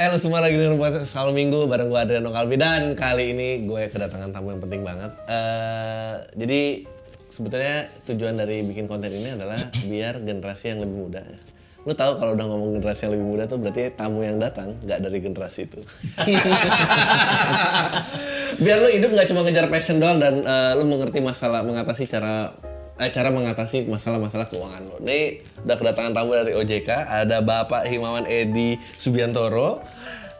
Halo semua lagi dengerin podcast Kalau Minggu bareng gue Adriano Kalbi dan kali ini gue kedatangan tamu yang penting banget. Eh, jadi sebetulnya tujuan dari bikin konten ini adalah biar generasi yang lebih muda. Lu tahu kalau udah ngomong generasi yang lebih muda tuh berarti tamu yang datang nggak dari generasi itu. biar lu hidup nggak cuma ngejar passion doang dan eh, lu mengerti masalah mengatasi cara eh, cara mengatasi masalah-masalah keuangan lo. Nih udah kedatangan tamu dari OJK, ada Bapak Himawan Edi Subiantoro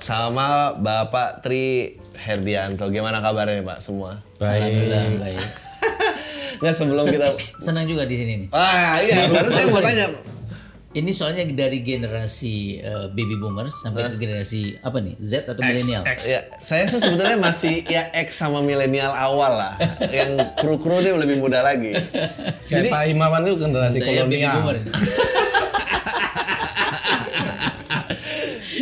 sama Bapak Tri Herdianto. Gimana kabarnya Pak semua? Alhamdulillah baik. Nggak sebelum kita Senang juga di sini nih. Ah iya, baru saya mau tanya. Ini soalnya dari generasi eh, baby boomers sampai ke generasi apa nih Z atau milenial? Ya, saya sih sebetulnya masih ya X sama milenial awal lah. Yang kru-kru dia lebih muda lagi. Kayak Pak Himawan itu generasi Saya baby kolonial. boomer.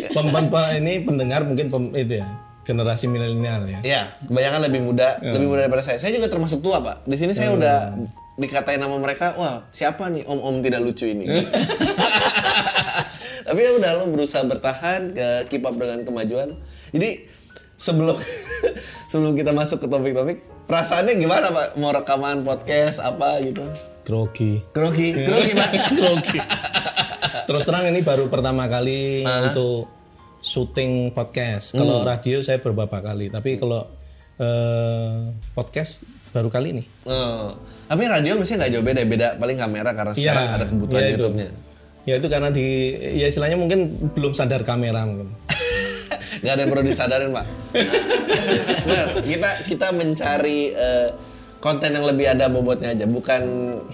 Pem- pem- pem- ini pendengar mungkin pem- itu ya generasi milenial ya. Iya, kebanyakan lebih muda, lebih muda daripada saya. Saya juga termasuk tua, Pak. Di sini saya udah dikatain nama mereka, wah siapa nih om-om tidak lucu ini. Tapi ya udah lo berusaha bertahan, ke keep up dengan kemajuan. Jadi sebelum sebelum kita masuk ke topik-topik, perasaannya gimana Pak? Mau rekaman podcast apa gitu? Grogi. Grogi, grogi Pak. Grogi. Terus terang ini baru pertama kali untuk syuting podcast. Kalau radio saya beberapa kali, tapi kalau eh, podcast baru kali ini. Oh. Tapi radio mesti nggak jauh beda, beda paling kamera karena sekarang ada kebutuhan iya itu. YouTube-nya. Ya itu karena di ya istilahnya mungkin belum sadar kamera mungkin. nggak ada yang perlu disadarin pak Bener, kita kita mencari eh, konten yang lebih ada bobotnya aja bukan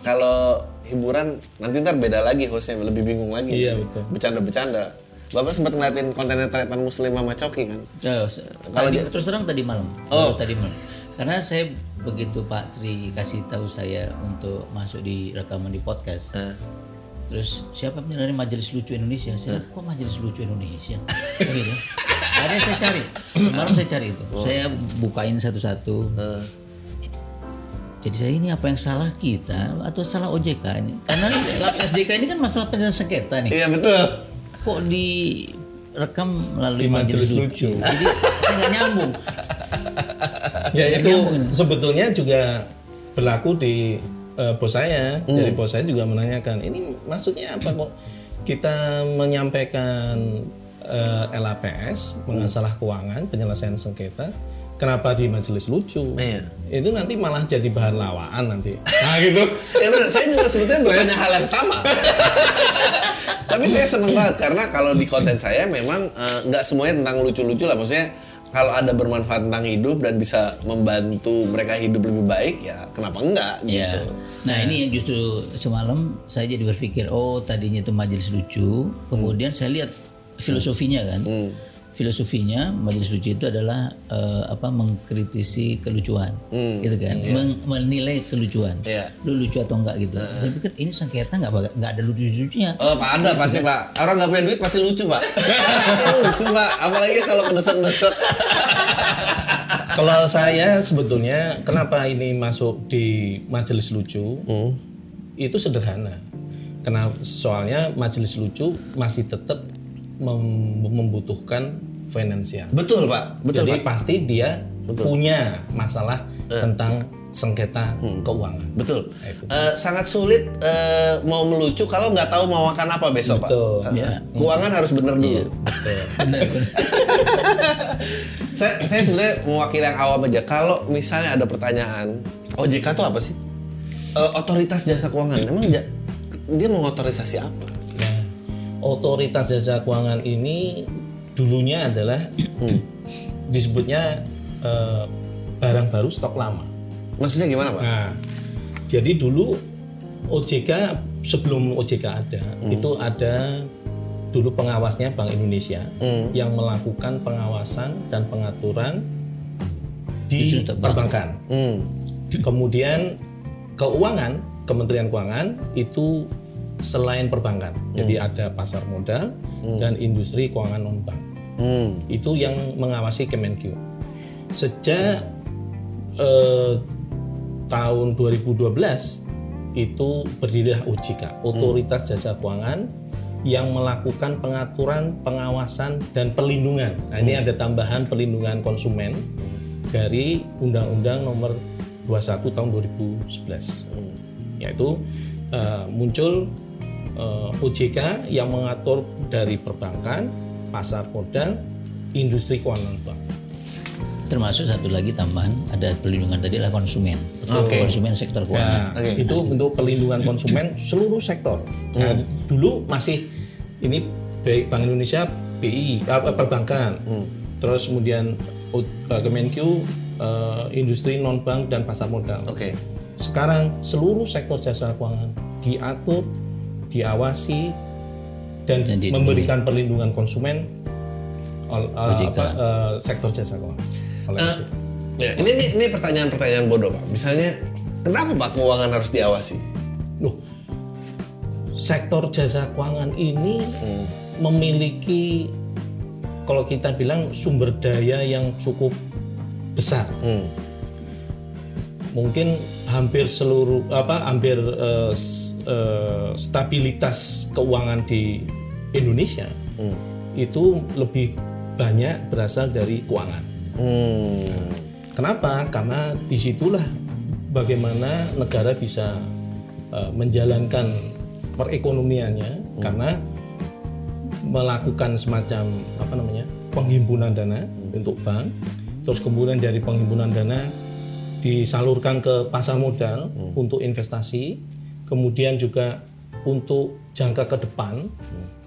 kalau hiburan nanti ntar beda lagi hostnya lebih bingung lagi Iya, betul. bercanda-bercanda bapak sempat ngeliatin kontennya tretan muslim sama coki kan Oh, tadi, terus terang tadi malam. Oh. Baru tadi malam. Karena saya begitu Pak Tri kasih tahu saya untuk masuk di rekaman di podcast. Eh. Terus siapa punya dari Majelis Lucu Indonesia? Saya kok Majelis Lucu Indonesia? gitu. Ada saya cari. Semalam saya cari itu. Saya bukain satu-satu. Eh. Jadi saya ini apa yang salah kita atau salah OJK ini? Karena lab SJK ini kan masalah penyelesaian sengketa nih. iya betul Kok direkam melalui Di Majelis Majelis Lucu. Lucu? Jadi saya nggak nyambung. Ya itu sebetulnya juga berlaku di eh, bos saya. Dari bos saya juga menanyakan, ini maksudnya apa kok kita menyampaikan eh, LAPS mengasalah keuangan penyelesaian sengketa, kenapa di majelis lucu? Iya. Itu nanti malah jadi bahan lawaan nanti. Nah gitu. ya benar saya juga sebetulnya bertanya hal yang sama tapi saya seneng banget karena kalau di konten saya memang eh, nggak semuanya tentang lucu-lucu lah maksudnya kalau ada bermanfaat tentang hidup dan bisa membantu mereka hidup lebih baik ya kenapa enggak gitu Ya. Nah ini yang justru semalam saya jadi berpikir oh tadinya itu majelis lucu, kemudian saya lihat filosofinya kan. Filosofinya majelis lucu itu adalah eh, apa mengkritisi kelucuan, gitu kan, Men- menilai kelucuan. Iya. Lu lucu atau enggak gitu. Saya pikir ini sengketa nggak bak- nggak ada lucu-lucunya. Oh, Pak ada pasti Pak. Orang nggak punya duit pasti lucu Pak. Pasti lucu Pak. Apalagi kalau kedesek-desek. Kalau saya sebetulnya kenapa ini masuk di majelis lucu itu sederhana. Kenapa? Soalnya majelis lucu masih tetap mem- membutuhkan finansial. Betul Pak. Betul Jadi Pak. pasti dia punya masalah tentang sengketa keuangan. Betul. Eh, sangat sulit eh, mau melucu kalau nggak tahu mau makan apa besok Betul. Pak. Iya. Keuangan harus bener dulu. Benar, benar. saya, saya sebenarnya mewakili yang awam aja. Kalau misalnya ada pertanyaan, OJK itu apa sih? Eh, otoritas jasa keuangan. Emang dia mengotorisasi apa? Otoritas jasa keuangan ini dulunya adalah disebutnya eh, barang baru stok lama. Maksudnya gimana Pak? Nah, jadi dulu OJK sebelum OJK ada itu ada dulu pengawasnya Bank Indonesia yang melakukan pengawasan dan pengaturan di perbankan. Hmm. Kemudian keuangan, Kementerian Keuangan itu selain perbankan. Jadi ada pasar modal dan industri keuangan non bank. Hmm. Itu yang mengawasi Kemenq. Sejak eh, tahun 2012 itu berdirilah OJK, Otoritas Jasa Keuangan yang melakukan pengaturan, pengawasan dan perlindungan. Nah, ini ada tambahan perlindungan konsumen dari Undang-Undang Nomor 21 tahun 2011. Yaitu eh, muncul eh, OJK yang mengatur dari perbankan, pasar modal, industri keuangan bank. Termasuk satu lagi tambahan ada perlindungan tadi adalah konsumen. Oke. Konsumen sektor keuangan. Nah, Oke. itu bentuk perlindungan konsumen seluruh sektor. Nah, dulu masih ini baik Bank Indonesia, BI, apa perbankan, terus kemudian eh, Kemenq, eh, industri non bank dan pasar modal. Oke. Sekarang seluruh sektor jasa keuangan diatur, diawasi, dan, Dan dilindungi. memberikan perlindungan konsumen ol- eh, OJK. apa, eh, sektor jasa keuangan. Eh, ya, ini ini, ini pertanyaan-pertanyaan bodoh pak. Misalnya, kenapa pak keuangan harus diawasi? Loh, sektor jasa keuangan ini memiliki kalau kita bilang sumber daya yang cukup besar. Hmm. Mungkin hampir seluruh apa hampir eh, s- eh, stabilitas keuangan di Indonesia itu lebih banyak berasal dari keuangan. Hmm. Kenapa? Karena di situlah bagaimana negara bisa uh, menjalankan perekonomiannya karena melakukan semacam apa namanya penghimpunan dana untuk bank, terus kemudian dari penghimpunan dana disalurkan ke pasar modal untuk investasi, kemudian juga untuk jangka ke depan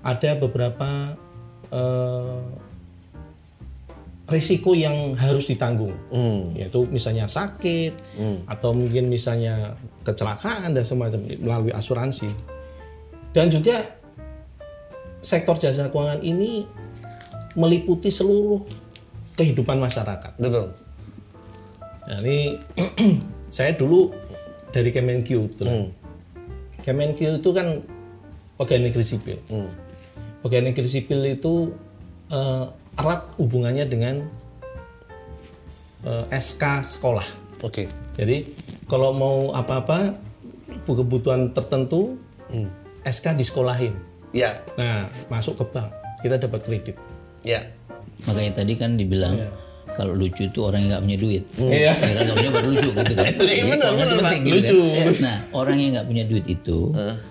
ada beberapa eh, risiko yang harus ditanggung, yaitu misalnya sakit atau mungkin misalnya kecelakaan dan semacam melalui asuransi. Dan juga sektor jasa keuangan ini meliputi seluruh kehidupan masyarakat. Betul. Nah, ini saya dulu dari Kemenq, betul. Hmm. Kemenq itu kan pegawai negeri sipil. Hmm. Pegawai negeri sipil itu eh, erat hubungannya dengan eh, SK sekolah. Oke. Jadi kalau mau apa-apa kebutuhan tertentu SK disekolahin. Ya. Nah masuk ke bank kita dapat kredit. Ya. Makanya tadi kan dibilang kalau lucu itu orang yang nggak punya duit. Iya. Ya kan nggak punya baru lucu gitu kan. Iya, Jadi benar, itu penting Pak. gitu Lucu. kan. Nah orang yang nggak punya duit itu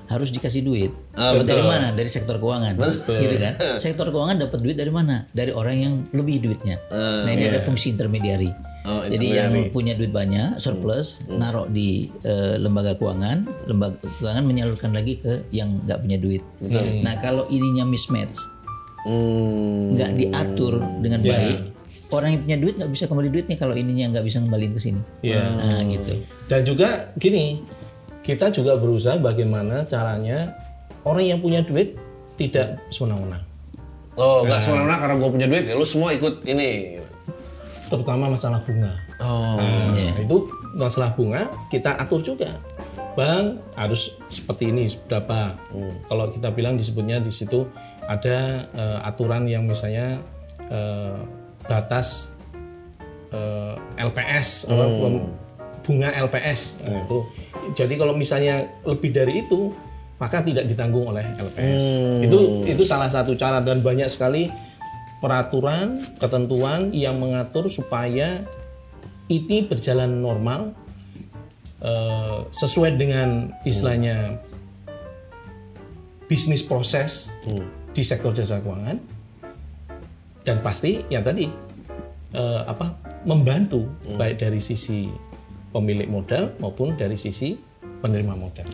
harus dikasih duit. Ah, Dari betul. mana? Dari sektor keuangan. Gitu kan. Sektor keuangan dapat duit dari mana? Dari orang yang lebih duitnya. nah ini ada fungsi intermediari. Oh, Jadi yang punya duit banyak surplus naruh di eh, lembaga keuangan, lembaga keuangan menyalurkan lagi ke yang nggak punya duit. Nah kalau ininya mismatch, Hmm. nggak diatur dengan baik orang yang punya duit nggak bisa kembali duitnya kalau ininya nggak bisa ngembaliin ke sini Iya. nah gitu Dan juga gini, kita juga berusaha bagaimana caranya orang yang punya duit tidak sewenang-wenang. Oh, nggak semena-mena karena gue punya duit ya lu semua ikut ini. Terutama masalah bunga. Oh. Nah, itu masalah bunga kita atur juga. Bang harus seperti ini berapa. Kalau kita bilang disebutnya di situ ada eh, aturan yang misalnya eh, batas eh, LPS apa, bunga LPS Nah, itu. Jadi kalau misalnya lebih dari itu maka tidak ditanggung oleh LPS. Itu itu salah satu cara dan banyak sekali peraturan ketentuan yang mengatur supaya ini berjalan normal eh, sesuai dengan istilahnya bisnis proses di sektor jasa keuangan dan pasti yang tadi eh, apa membantu baik dari sisi pemilik modal maupun dari sisi penerima modal.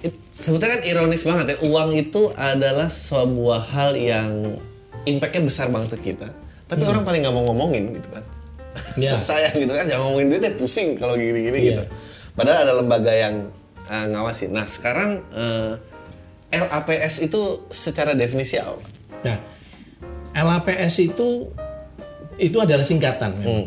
It- sebetulnya kan ironis banget ya uang itu adalah sebuah hal yang impactnya besar banget ke kita tapi orang paling nggak mau ngomongin gitu kan Ya. sayang gitu kan jangan ngomongin duitnya pusing kalau gini-gini Iya. gitu padahal ada lembaga yang uh, ngawasin nah sekarang uh, LAPS itu secara definisi apa? Nah, LAPS itu itu adalah singkatan. memang.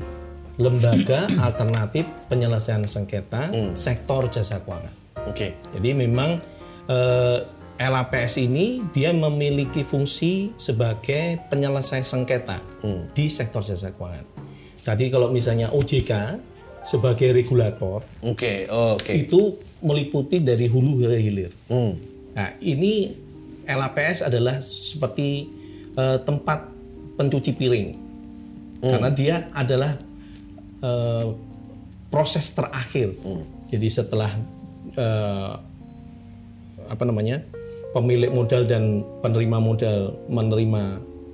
lembaga alternatif penyelesaian sengketa sektor jasa keuangan. Oke. Jadi memang eh, LAPS ini dia memiliki fungsi sebagai penyelesai sengketa di sektor jasa keuangan. Tadi kalau misalnya OJK sebagai regulator Oke, oke. itu meliputi dari hulu hingga hilir. Hmm. Nah, ini LAPS adalah seperti eh, tempat pencuci piring. Karena dia adalah eh, proses terakhir. Jadi setelah eh, apa namanya? pemilik modal dan penerima modal menerima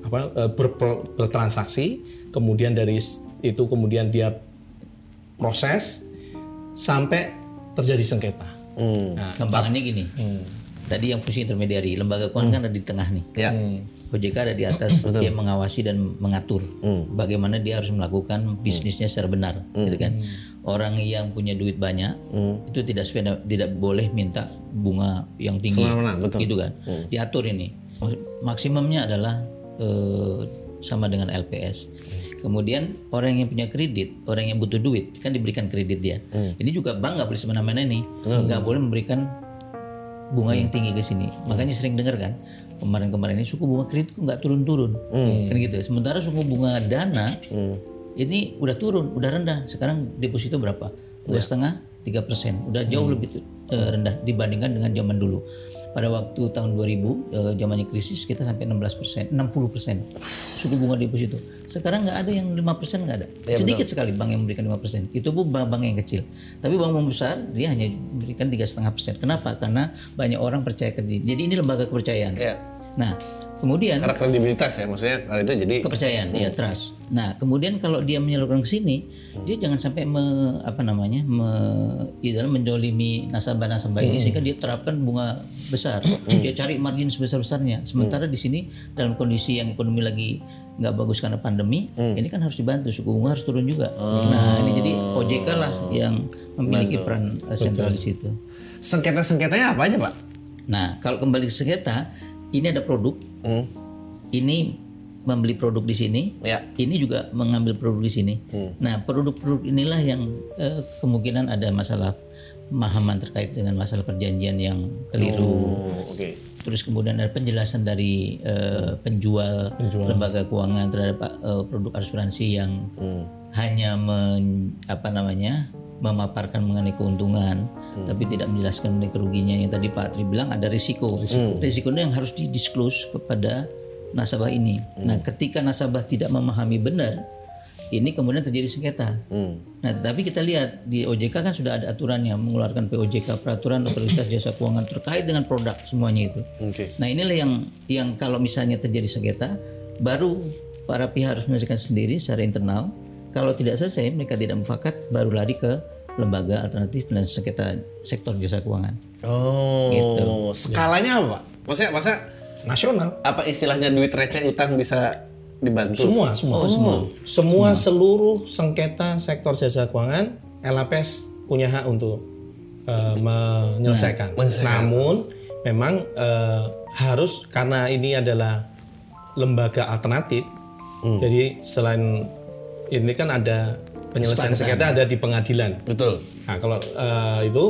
apa eh, ber- ber- bertransaksi, kemudian dari itu kemudian dia proses sampai terjadi sengketa. Hmm. Nah, Gampangannya gini. Tadi yang fungsi intermediari, lembaga keuangan kan ada di tengah nih. Ya. OJK ada di atas, dia mengawasi dan mengatur bagaimana dia harus melakukan bisnisnya secara benar, gitu kan. Orang yang punya duit banyak itu tidak sepeda, tidak boleh minta bunga yang tinggi, betul. gitu kan. Diatur ini. Maksimumnya adalah eh, sama dengan LPS. Kemudian orang yang punya kredit, orang yang butuh duit kan diberikan kredit dia. Ini juga bank nggak boleh semena-mena nih, nggak boleh memberikan bunga yang tinggi ke sini. Makanya sering dengar kan kemarin-kemarin ini suku bunga kredit kok nggak turun-turun, kan gitu. Sementara suku bunga dana ini udah turun, udah rendah. Sekarang deposito berapa? Dua setengah, tiga persen. Udah jauh lebih tu- eh, rendah dibandingkan dengan zaman dulu. Pada waktu tahun 2000 eh, zamannya krisis kita sampai 16 persen, 60 persen suku bunga deposito. Sekarang nggak ada yang 5 persen nggak ada. Sedikit sekali bank yang memberikan 5 persen. Itu pun bank-bank yang kecil. Tapi bank-bank besar dia hanya memberikan tiga setengah persen. Kenapa? Karena banyak orang percaya ke dia. Jadi ini lembaga kepercayaan. Ya. Nah, kemudian Karena kredibilitas ya, maksudnya kalau itu jadi kepercayaan, ya trust. Nah, kemudian kalau dia menyalurkan ke sini, dia jangan sampai me, apa namanya, me, dalam menjolimi nasabah-nasabah ini sehingga dia terapkan bunga besar. dia cari margin sebesar-besarnya. Sementara di sini dalam kondisi yang ekonomi lagi nggak bagus karena pandemi, ini kan harus dibantu suku bunga harus turun juga. Nah, ini jadi OJK lah yang memiliki peran eh, sentral di situ. sengketa-sengketanya apa aja, Pak? Nah, kalau kembali ke sengketa, ini ada produk, Hmm. ini membeli produk di sini, Ya. ini juga mengambil produk di sini. Nah, produk-produk inilah yang eh, kemungkinan ada masalah pemahaman terkait dengan masalah perjanjian yang keliru. Oh, oke. Terus kemudian ada penjelasan dari eh, penjual, lembaga keuangan terhadap eh, produk asuransi yang hanya men- apa namanya memaparkan mengenai keuntungan, tapi tidak menjelaskan mengenai kerugiannya. Yang tadi Pak Tri bilang ada risiko. Risikonya yang harus didisclose kepada nasabah ini. Nah, ketika nasabah tidak memahami benar, ini kemudian terjadi sengketa. Nah, tapi kita lihat di OJK kan sudah ada aturannya mengeluarkan POJK peraturan otoritas jasa keuangan terkait dengan produk semuanya itu. Oke. Nah inilah yang yang kalau misalnya terjadi sengketa, baru para pihak harus menyelesaikan sendiri secara internal. Kalau tidak selesai, mereka tidak mufakat, baru lari ke lembaga alternatif penyelesaian sengketa sektor jasa keuangan. Oh, Gitu. skalanya apa, Pak? Maksudnya, masa nasional apa istilahnya duit receh utang bisa dibantu? Semua, semua. semua. Semua seluruh sengketa sektor jasa keuangan LAPS punya hak untuk eh, menyelesaikan. Namun memang eh, harus karena ini adalah lembaga alternatif. Jadi selain ini kan ada penyelesaian sengketa ada di pengadilan. Betul. Nah, kalau eh, itu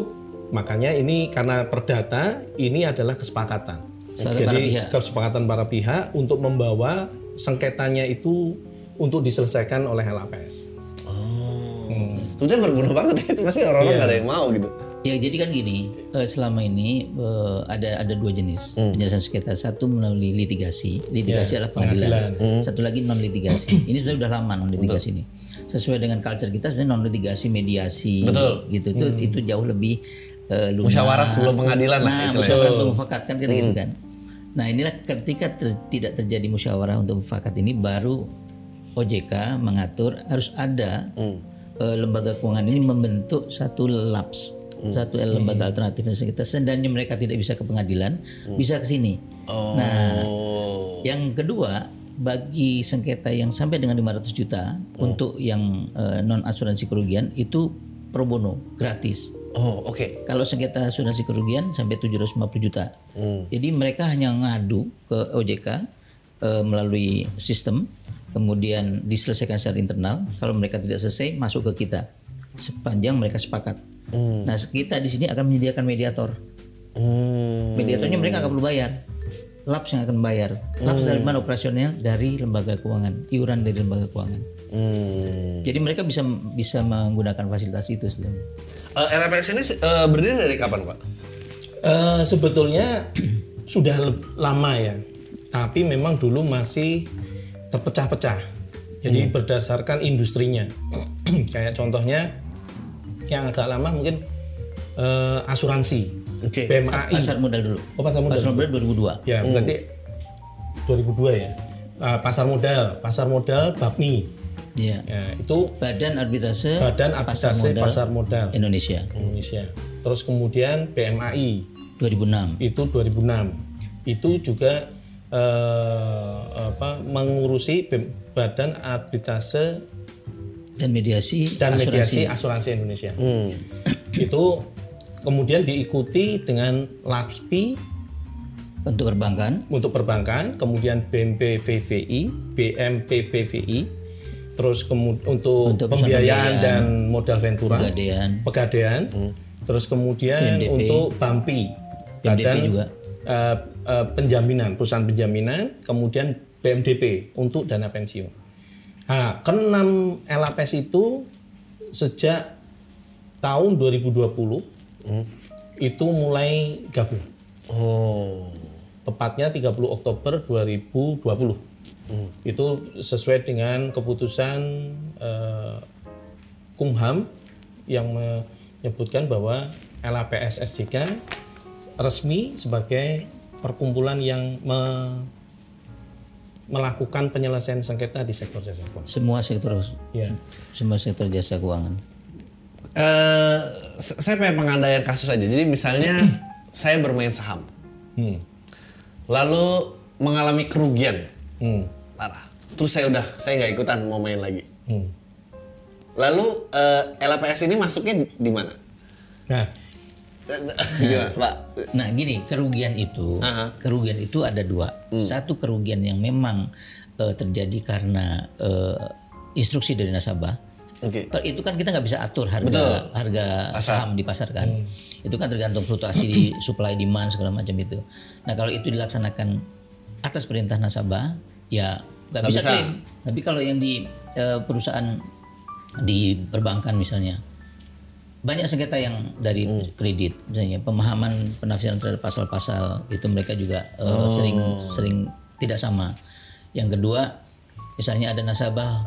makanya ini karena perdata ini adalah kesepakatan. Kesepakatan para Jadi pihak. kesepakatan para pihak untuk membawa sengketanya itu untuk diselesaikan oleh LAPS. Oh. Sebetulnya berguna banget ya. Itu pasti orang-orang nggak ada yang mau gitu. Ya jadi kan gini, eh, selama ini eh, ada ada dua jenis penyelesaian sengketa. Satu melalui litigasi, litigasi adalah pengadilan. Satu lagi non litigasi. ini sudah udah lama non litigasi ini. Sesuai dengan culture kita sebenarnya non litigasi mediasi, Betul. gitu. Itu itu jauh lebih lunak. Musyawarah sebelum pengadilan lah Nah, istilahnya. musyawarah untuk mufakat kan kita gitu kan. Nah inilah ketika ter- tidak terjadi musyawarah untuk mufakat ini baru OJK mengatur harus ada eh, lembaga keuangan ini membentuk satu LAPS, satu lembaga alternatif kita. Seandainya mereka tidak bisa ke pengadilan, bisa ke sini. Nah, Oh. yang kedua bagi sengketa yang sampai dengan 500 juta untuk yang eh, non asuransi kerugian itu pro bono gratis. Oh, oke. Kalau sengketa asuransi kerugian sampai 750 juta. Jadi mereka hanya ngadu ke OJK eh, melalui sistem kemudian diselesaikan secara internal. Kalau mereka tidak selesai, masuk ke kita sepanjang mereka sepakat. Nah, kita di sini akan menyediakan mediator. Hmm. Mediatornya mereka nggak perlu bayar. Labs yang akan bayar. Labs dari mana operasional? Dari lembaga keuangan, iuran dari lembaga keuangan. Hmm. Jadi mereka bisa bisa menggunakan fasilitas itu sebenarnya. Eh, LPS ini eh, berdiri dari kapan pak? Eh, sebetulnya sudah lama ya, tapi memang dulu masih terpecah-pecah. Jadi berdasarkan industrinya. Kayak contohnya yang agak lama mungkin eh, asuransi, Oke. BMAI. Pasar modal dulu. Oh pasar modal. Pasar modal 2002. Ya berarti 2002 ya. Ah, pasar modal, pasar modal BAPMI. Iya. Ya, itu Badan Arbitrase Badan Pasar Arbitrase Modal Pasar Modal Indonesia Indonesia. Terus kemudian BMAI 2006. itu 2006 itu juga eh, apa mengurusi Badan Arbitrase Dan mediasi dan asuransi. Mediasi Asuransi Indonesia Hmm. itu kemudian diikuti dengan LAPSPI untuk perbankan, untuk perbankan kemudian BMPVVI BMPPVI terus kemudian untuk, Untuk pembiayaan dan modal ventura pegadaian, pegadaian terus kemudian BNDP. untuk BAMPI BNDP juga. eh, eh, penjaminan perusahaan penjaminan kemudian BMDP untuk dana pensiun nah keenam LAPS itu sejak tahun 2020 itu mulai gabung. Oh. tepatnya 30 Oktober 2020 itu sesuai dengan keputusan eh, Kumham yang menyebutkan bahwa LAPS SJK resmi sebagai perkumpulan yang me- melakukan penyelesaian sengketa di sektor jasa keuangan. semua sektor Ya. semua sektor jasa keuangan. Eh, s- saya pengen pengandaian kasus aja. Jadi misalnya saya bermain saham, Hmm. lalu mengalami kerugian Hmm. parah. Terus saya udah, saya nggak ikutan mau main lagi. Hmm. Lalu eh, LPS ini masuknya di mana? Nah, Gimana, Pak? Nah, gini, kerugian itu, Aha. kerugian itu ada dua. Satu kerugian yang memang eh, terjadi karena eh, instruksi dari nasabah. Oke. Per- Itu kan kita nggak bisa atur harga harga saham di pasar kan. Itu kan tergantung fluktuasi di supply demand segala macam itu. Nah, kalau itu dilaksanakan atas perintah nasabah, ya nggak bisa, bisa. klaim. Tapi kalau yang di eh, perusahaan di perbankan misalnya banyak sengketa yang dari kredit misalnya pemahaman penafsiran terhadap pasal-pasal itu mereka juga eh, sering sering tidak sama. Yang kedua misalnya ada nasabah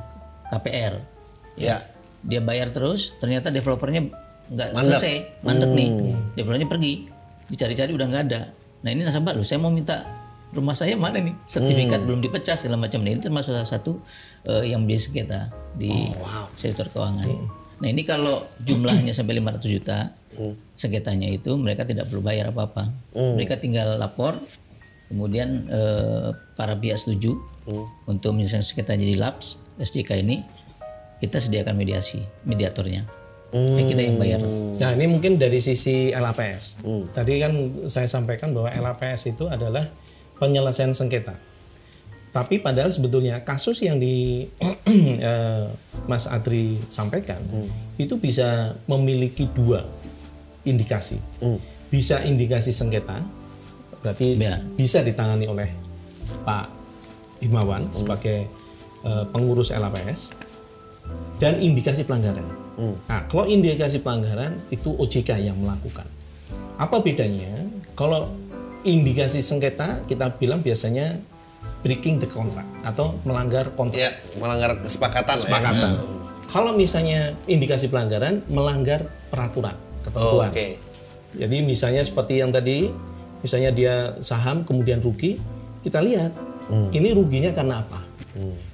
KPR Ya. dia bayar terus ternyata developernya nggak selesai mandek nih. Developernya pergi dicari-cari udah nggak ada. Nah ini nasabah loh saya mau minta rumah saya mana nih? Sertifikat belum dipecah segala macam. Nah ini termasuk salah satu eh, yang menjadi sengketa di sektor keuangan nah ini kalau jumlahnya sampai 500 juta sengketanya itu mereka tidak perlu bayar apa-apa. Mereka tinggal lapor kemudian eh, para pihak setuju untuk menyelesaikan sengketa jadi laps SJK ini kita sediakan mediasi mediatornya. Ya, kita yang bayar. Nah ini mungkin dari sisi LAPS. Tadi kan saya sampaikan bahwa LAPS itu adalah penyelesaian sengketa. Tapi padahal sebetulnya kasus yang di eh, Mas Adri sampaikan itu bisa memiliki dua indikasi. Bisa indikasi sengketa, berarti Ya. bisa ditangani oleh Pak Himawan sebagai eh, pengurus LAPS dan indikasi pelanggaran. Nah, kalau indikasi pelanggaran itu OJK yang melakukan. Apa bedanya? Kalau indikasi sengketa kita bilang biasanya breaking the contract atau melanggar kontrak. Ya, melanggar kesepakatan. ya. Kesepakatan. Kalau misalnya indikasi pelanggaran melanggar peraturan Oh, ketentuan. Oke. Jadi misalnya seperti yang tadi, misalnya dia saham kemudian rugi, kita lihat ini ruginya karena apa.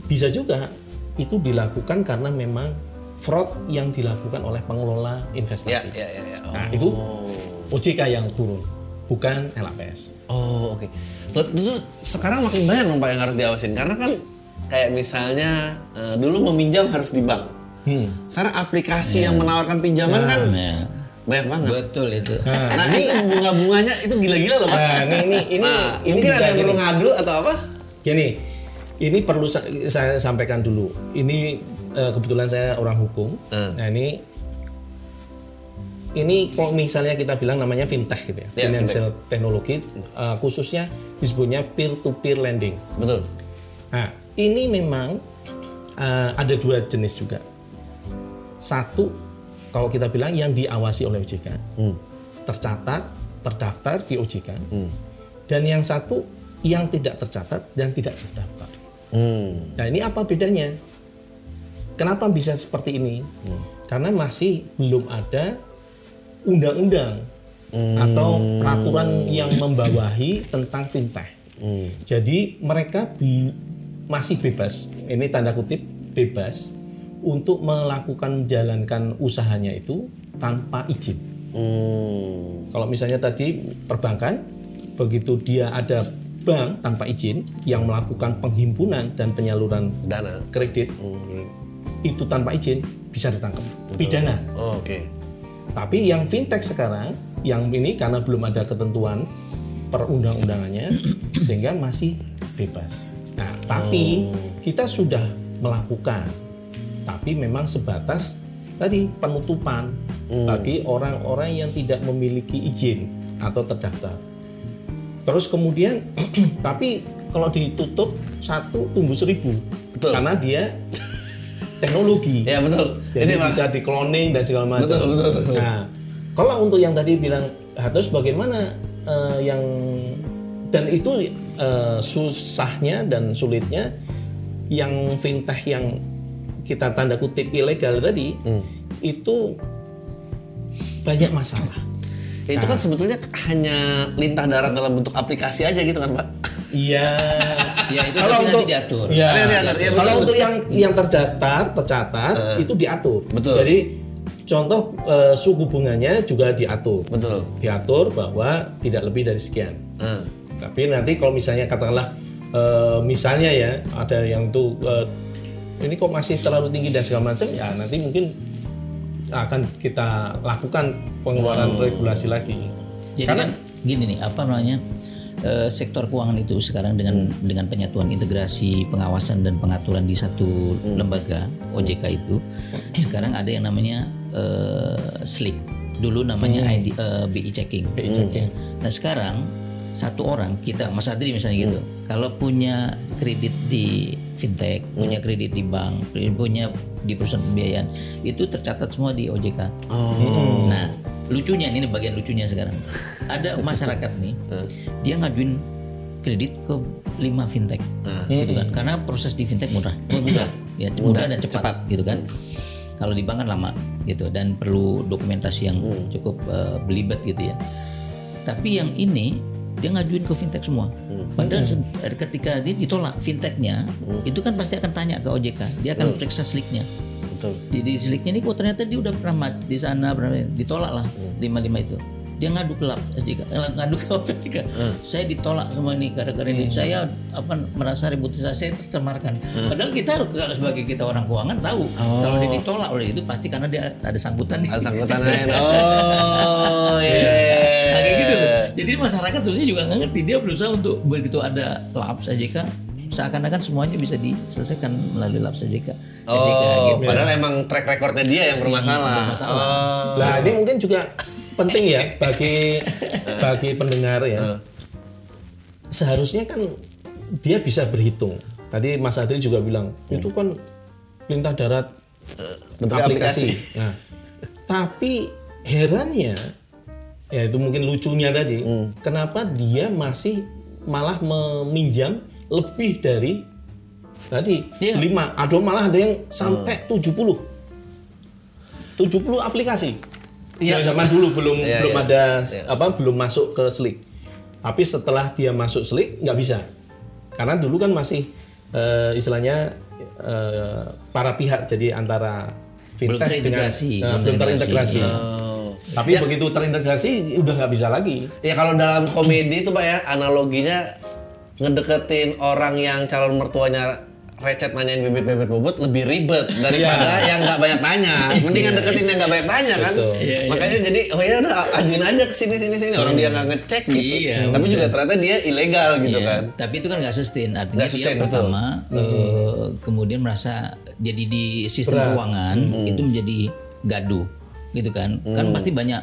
Bisa juga itu dilakukan karena memang fraud yang dilakukan oleh pengelola Ya, investasi. ya, ya, ya. Oh. Nah itu OJK yang turun, bukan LAPS. Oh, oke. Terus terus sekarang makin banyak dong Pak yang harus diawasin karena kan kayak misalnya eh, dulu meminjam harus di bank. Hmm. Sekarang aplikasi yang menawarkan pinjaman kan Ya, banyak banget. betul itu Nah, itu bunga-bunganya itu gila-gila loh, Pak. Nah, ini ini ini Nah, ini mungkin ada yang perlu ngadu atau apa? Gini, ini perlu sa- saya sampaikan dulu. Ini eh, kebetulan saya orang hukum. Hmm. Nah ini ini kalau misalnya kita bilang namanya fintech gitu ya, Ya, financial technology, eh, khususnya disebutnya peer to peer lending. Betul. Nah ini memang eh, ada dua jenis juga. Satu kalau kita bilang yang diawasi oleh OJK, tercatat, terdaftar di OJK, dan yang satu yang tidak tercatat dan tidak terdaftar. Hmm. Nah ini apa bedanya? Kenapa bisa seperti ini? Karena masih belum ada undang-undang atau peraturan yang membawahi tentang fintech. Jadi mereka be- masih bebas, ini tanda kutip bebas untuk melakukan menjalankan usahanya itu tanpa izin. Hmm. Kalau misalnya tadi perbankan, begitu dia ada bank tanpa izin yang melakukan penghimpunan dan penyaluran Dana. kredit Hmm. itu tanpa izin bisa ditangkap pidana. Oh, Oke. Tapi yang fintech sekarang yang ini karena belum ada ketentuan perundang-undangannya sehingga masih bebas. Nah, tapi kita sudah melakukan tapi memang sebatas tadi penutupan bagi orang-orang yang tidak memiliki izin atau terdaftar. Terus kemudian tapi kalau ditutup satu tumbuh seribu Betul. karena dia teknologi. Ya betul. Jadi Ini bisa di cloning dan segala macam. Betul, betul, betul. Nah, kalau untuk yang tadi bilang harus bagaimana eh, yang dan itu eh, susahnya dan sulitnya yang fintech yang kita tanda kutip ilegal tadi Hmm. itu banyak masalah. itu kan sebetulnya hanya lintah darat dalam bentuk aplikasi aja gitu kan, Pak? Iya. Ya itu tapi nanti diatur. Ya, Nanti diatur, iya, betul, kalau betul. untuk yang yang terdaftar, tercatat itu diatur. Betul. Jadi contoh eh, suku bunganya juga diatur. Betul. Diatur bahwa tidak lebih dari sekian. Hmm. Tapi nanti kalau misalnya katakanlah eh, misalnya ya ada yang tuh ini kok masih terlalu tinggi dan segala macam ya nanti mungkin akan kita lakukan pengeluaran regulasi lagi. Jadi kan gini nih, apa namanya? Eh, sektor keuangan itu sekarang dengan dengan penyatuan integrasi pengawasan dan pengaturan di satu lembaga OJK itu sekarang ada yang namanya SLIC dulu namanya ID, eh, BI checking. BI checking. Nah sekarang satu orang kita Mas Adri misalnya gitu, kalau punya kredit di fintech, punya kredit di bank, punya di perusahaan pembiayaan itu tercatat semua di OJK. Oh. Nah, lucunya ini bagian lucunya sekarang. Ada masyarakat nih, dia ngajuin kredit ke lima fintech, gitu kan? Karena proses di fintech murah, mudah, ya mudah, dan cepat, gitu kan? Kalau di bank kan lama, gitu, dan perlu dokumentasi yang cukup eh, belibet gitu ya. Tapi yang ini dia ngajuin ke fintech semua. Padahal se- ketika dia ditolak fintechnya, itu kan pasti akan tanya ke OJK, dia akan periksa sliknya Betul. di, di seliknya ini kok ternyata dia udah pernah di sana pernah ditolak lah lima lima itu. Dia ngadu ke lab SJK eh, ngadu ke OPJK saya ditolak semua ini gara-gara ini. Saya apa merasa reputasi saya tercemarkan. Padahal kita harus kalau sebagai kita orang keuangan tahu kalau dia ditolak oleh itu pasti karena dia ada sangkutan. Ada sangkutan lain. Oh, iya. Nah, kayak gitu. Jadi masyarakat sebenarnya juga nggak ngerti. Dia berusaha untuk begitu ada lab SJK seakan-akan semuanya bisa diselesaikan melalui lab SJK. SJK Oh, gitu. padahal emang track recordnya dia yang bermasalah. bermasalah. Oh. Nah, ini mungkin juga penting ya bagi bagi pendengar ya. Seharusnya kan dia bisa berhitung. Tadi Mas Adri juga bilang, itu kan lintah darat bentuknya aplikasi. Nah, tapi herannya ya itu mungkin lucunya tadi, kenapa dia masih malah meminjam lebih dari tadi Iya. lima, ada malah ada yang sampai 70. 70 aplikasi. Iya. Yang zaman dulu belum Iya, belum iya. ada apa belum masuk ke Slick. Tapi setelah dia masuk Slick nggak bisa. Karena dulu kan masih eh, istilahnya eh, para pihak jadi antara Belum fintech dengan terintegrasi, eh, belum belum terintegrasi. Oh. Tapi begitu terintegrasi udah nggak bisa lagi. Ya kalau dalam komedi itu Pak ya analoginya ngedeketin orang yang calon mertuanya recet nanyain bibit-bibit bobot lebih ribet daripada yang nggak banyak tanya. Mendingan deketin yang nggak banyak tanya kan. Betul. Iya, iya. Makanya jadi oh ya udah ajuin aja ke sini sini sini orang dia nggak ngecek gitu. Iya, Tapi juga ternyata dia ilegal gitu Iya, kan. Tapi itu kan nggak sustain. Artinya Nggak sustain, dia betul. pertama eh, kemudian merasa jadi di sistem Berat. keuangan itu menjadi gaduh, gitu kan? Kan pasti banyak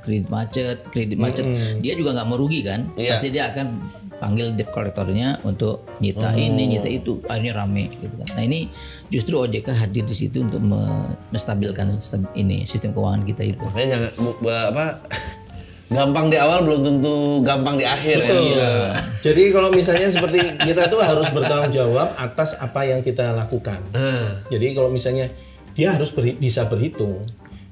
kredit macet, kredit macet. Dia juga nggak mau rugi kan? Iya. Pasti dia akan panggil debt collectornya untuk nyita ini, nyita itu, akhirnya rame gitu kan. Nah ini justru OJK hadir di situ untuk me- menstabilkan sistem ini sistem keuangan kita itu. Makanya jangan bu- bu- apa gampang di awal belum tentu gampang di akhir ya. Betul. Jadi kalau misalnya seperti kita tuh harus bertanggung jawab atas apa yang kita lakukan. Ah. Jadi kalau misalnya dia harus berhi- bisa berhitung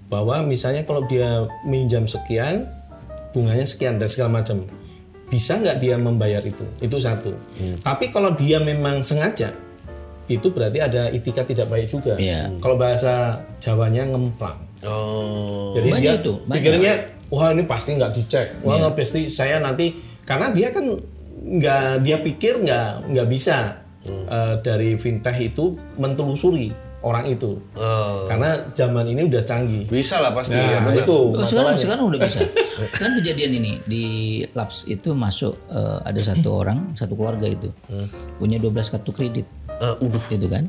bahwa misalnya kalau dia minjam sekian, bunganya sekian dan segala macam, bisa nggak dia membayar itu? Itu satu. Tapi kalau dia memang sengaja, itu berarti ada itika tidak baik juga. Iya. Kalau bahasa Jawanya ngemplang. Oh. Jadi Banyak dia itu, banyak. pikirnya wah ini pasti nggak dicek, wah nggak pasti saya nanti karena dia kan nggak dia pikir nggak nggak bisa eh, dari fintech itu mentelusuri orang itu Oh. karena zaman ini udah canggih. Bisa lah pasti ya Nah benar. itu Oh, sekarang sekarang udah bisa. kan kejadian ini di Labs itu masuk eh, ada satu orang, satu keluarga itu punya 12 kartu kredit, Eh, udah. gitu kan?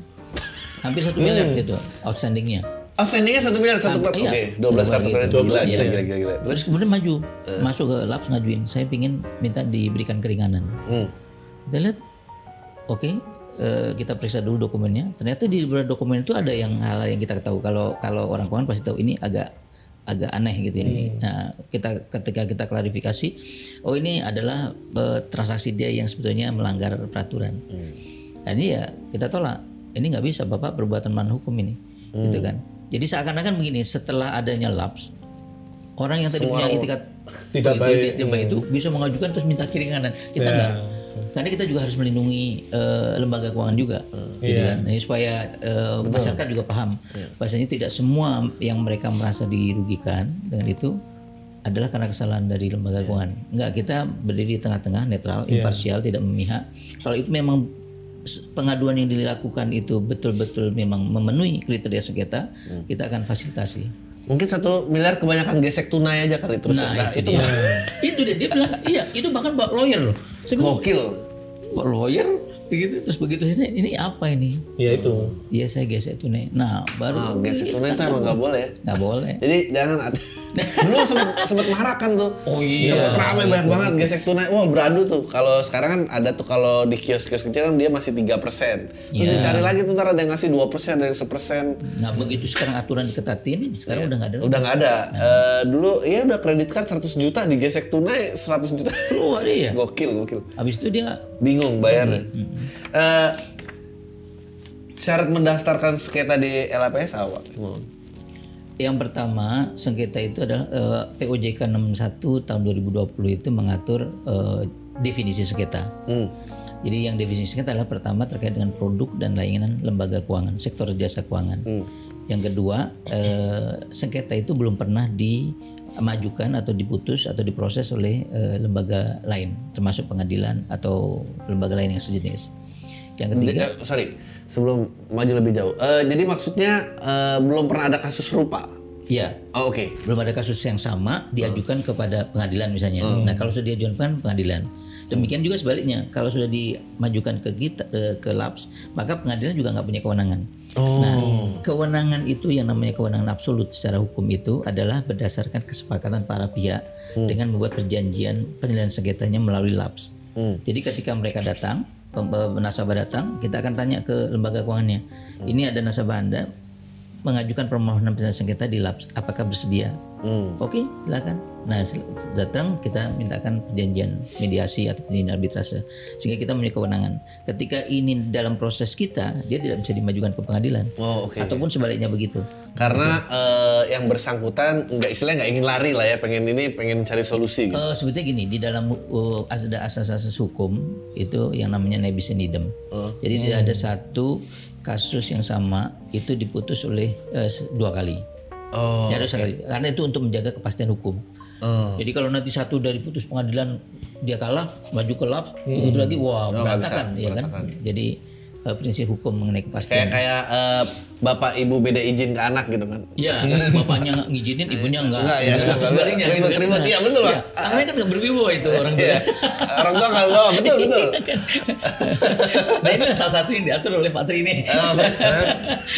Hampir satu miliar gitu outstandingnya. Outstandingnya satu miliar satu Oke, iya. 12 kartu kredit gila, Iya. gila, gila. Terus, Terus kemudian maju, masuk ke Labs ngajuin, saya pingin minta diberikan keringanan. hmm. Kita lihat, oke, eh, kita periksa dulu dokumennya. Ternyata di beberapa dokumen itu ada yang hal yang kita tahu. Kalau kalau orang keuangan pasti tahu ini agak agak aneh gitu ini. Nah, kita ketika kita klarifikasi, oh ini adalah eh, transaksi dia yang sebetulnya melanggar peraturan. Nah, ini ya kita tolak. Ini nggak bisa, bapak perbuatan melawan hukum ini, gitu kan. Jadi seakan-akan begini, setelah adanya laps, orang yang tadi punya itikat Tidak baik. itu bisa mengajukan terus minta keringanan. Kita Ya, enggak. Karena kita juga harus melindungi eh, lembaga keuangan juga, gitu Iya. kan. Ini supaya eh, masyarakat juga paham, bahasanya tidak semua yang mereka merasa dirugikan dengan itu adalah karena kesalahan dari lembaga keuangan. Enggak, kita berdiri di tengah-tengah, netral, Iya. imparsial, tidak memihak. Kalau itu memang pengaduan yang dilakukan itu betul-betul memang memenuhi kriteria sengketa, Hmm. kita akan fasilitasi. Mungkin satu miliar kebanyakan gesek tunai aja kali terus. Nah, Nah, itu, itu dia. itu dia dia bilang iya itu bahkan bawa lawyer loh. Gokil. lawyer begitu terus begitu ini ini apa ini? Ya itu. Iya saya gesek tunai. Nah baru Ah, gesek tunai itu emang nggak boleh ya. nggak boleh. Jadi jangan ada. Dulu sempat sempat marak kan tuh. Oh iya. Sempat ramai banyak banget gesek tunai. Wah, beradu tuh. Kalau sekarang kan ada tuh kalau di kios-kios kecil kan dia masih 3%. Terus Iya. dicari lagi tuh ntar ada yang ngasih 2%, ada yang 1%. Nah begitu sekarang aturan diketatin sekarang udah nggak ada. Udah nggak ada. Eh, dulu ya udah kredit card 100 juta digesek tunai 100 juta. Keluar ya. gokil, gokil. Habis itu dia Bingung bayarnya. Eh, syarat mendaftarkan sengketa di apa? Mohon. yang pertama sengketa itu adalah eh, POJK 61 tahun 2020 itu mengatur eh, definisi sengketa. Hmm. Jadi yang definisi sengketa adalah pertama terkait dengan produk dan layanan lembaga keuangan, sektor jasa keuangan. Yang kedua, eh, sengketa itu belum pernah dimajukan atau diputus atau diproses oleh eh, lembaga lain, termasuk pengadilan atau lembaga lain yang sejenis. Yang ketiga, Eh, sorry, sebelum maju lebih jauh. Eh, jadi maksudnya eh, belum pernah ada kasus serupa. ya Oh, oke. belum ada kasus yang sama diajukan kepada pengadilan misalnya. Nah kalau sudah diajukan pengadilan, demikian juga sebaliknya. Kalau sudah dimajukan ke kita eh, ke LAPS maka pengadilan juga nggak punya kewenangan. Nah kewenangan itu yang namanya kewenangan absolut secara hukum itu adalah berdasarkan kesepakatan para pihak dengan membuat perjanjian penyelesaian sengketanya melalui LAPS. Jadi ketika mereka datang, eh, nasabah datang, kita akan tanya ke lembaga keuangannya, ini ada nasabah anda mengajukan permohonan penyelesaian sengketa di LAPS. Apakah bersedia? Hmm. Oke, silakan. Nah, datang kita mintakan perjanjian mediasi atau perjanjian arbitrase sehingga kita punya kewenangan. Ketika ini dalam proses kita, dia tidak bisa dimajukan ke pengadilan. Oh, oke. Ataupun sebaliknya begitu. Karena eh, yang bersangkutan nggak istilahnya nggak ingin lari lah ya, pengen ini pengen cari solusi gitu. Eh, sebetulnya gini, di dalam uh, ada asas-asas hukum itu yang namanya nebis in idem. Jadi tidak ada satu kasus yang sama itu diputus oleh eh, se- dua kali. Oh. Ada sekali. Karena itu untuk menjaga kepastian hukum. Oh. Jadi kalau nanti satu dari putus pengadilan dia kalah, maju ke lap, itu lagi wah Oh, nggak berantakan, bisa, ya kan? Jadi eh, prinsip hukum mengenai Kayak kepastian. kayak eh, bapak ibu beda izin ke anak gitu kan. Iya, bapaknya nggak ngizinin, ibunya nggak. Enggak, ya. Nah, sebaliknya gitu kan. Iya, betul, Pak. Iya, Akhirnya kan nggak berwibawa itu orang tua. Iya. Orang tua nggak bawa, betul betul. nah ini salah satu yang diatur oleh Pak Tri ini.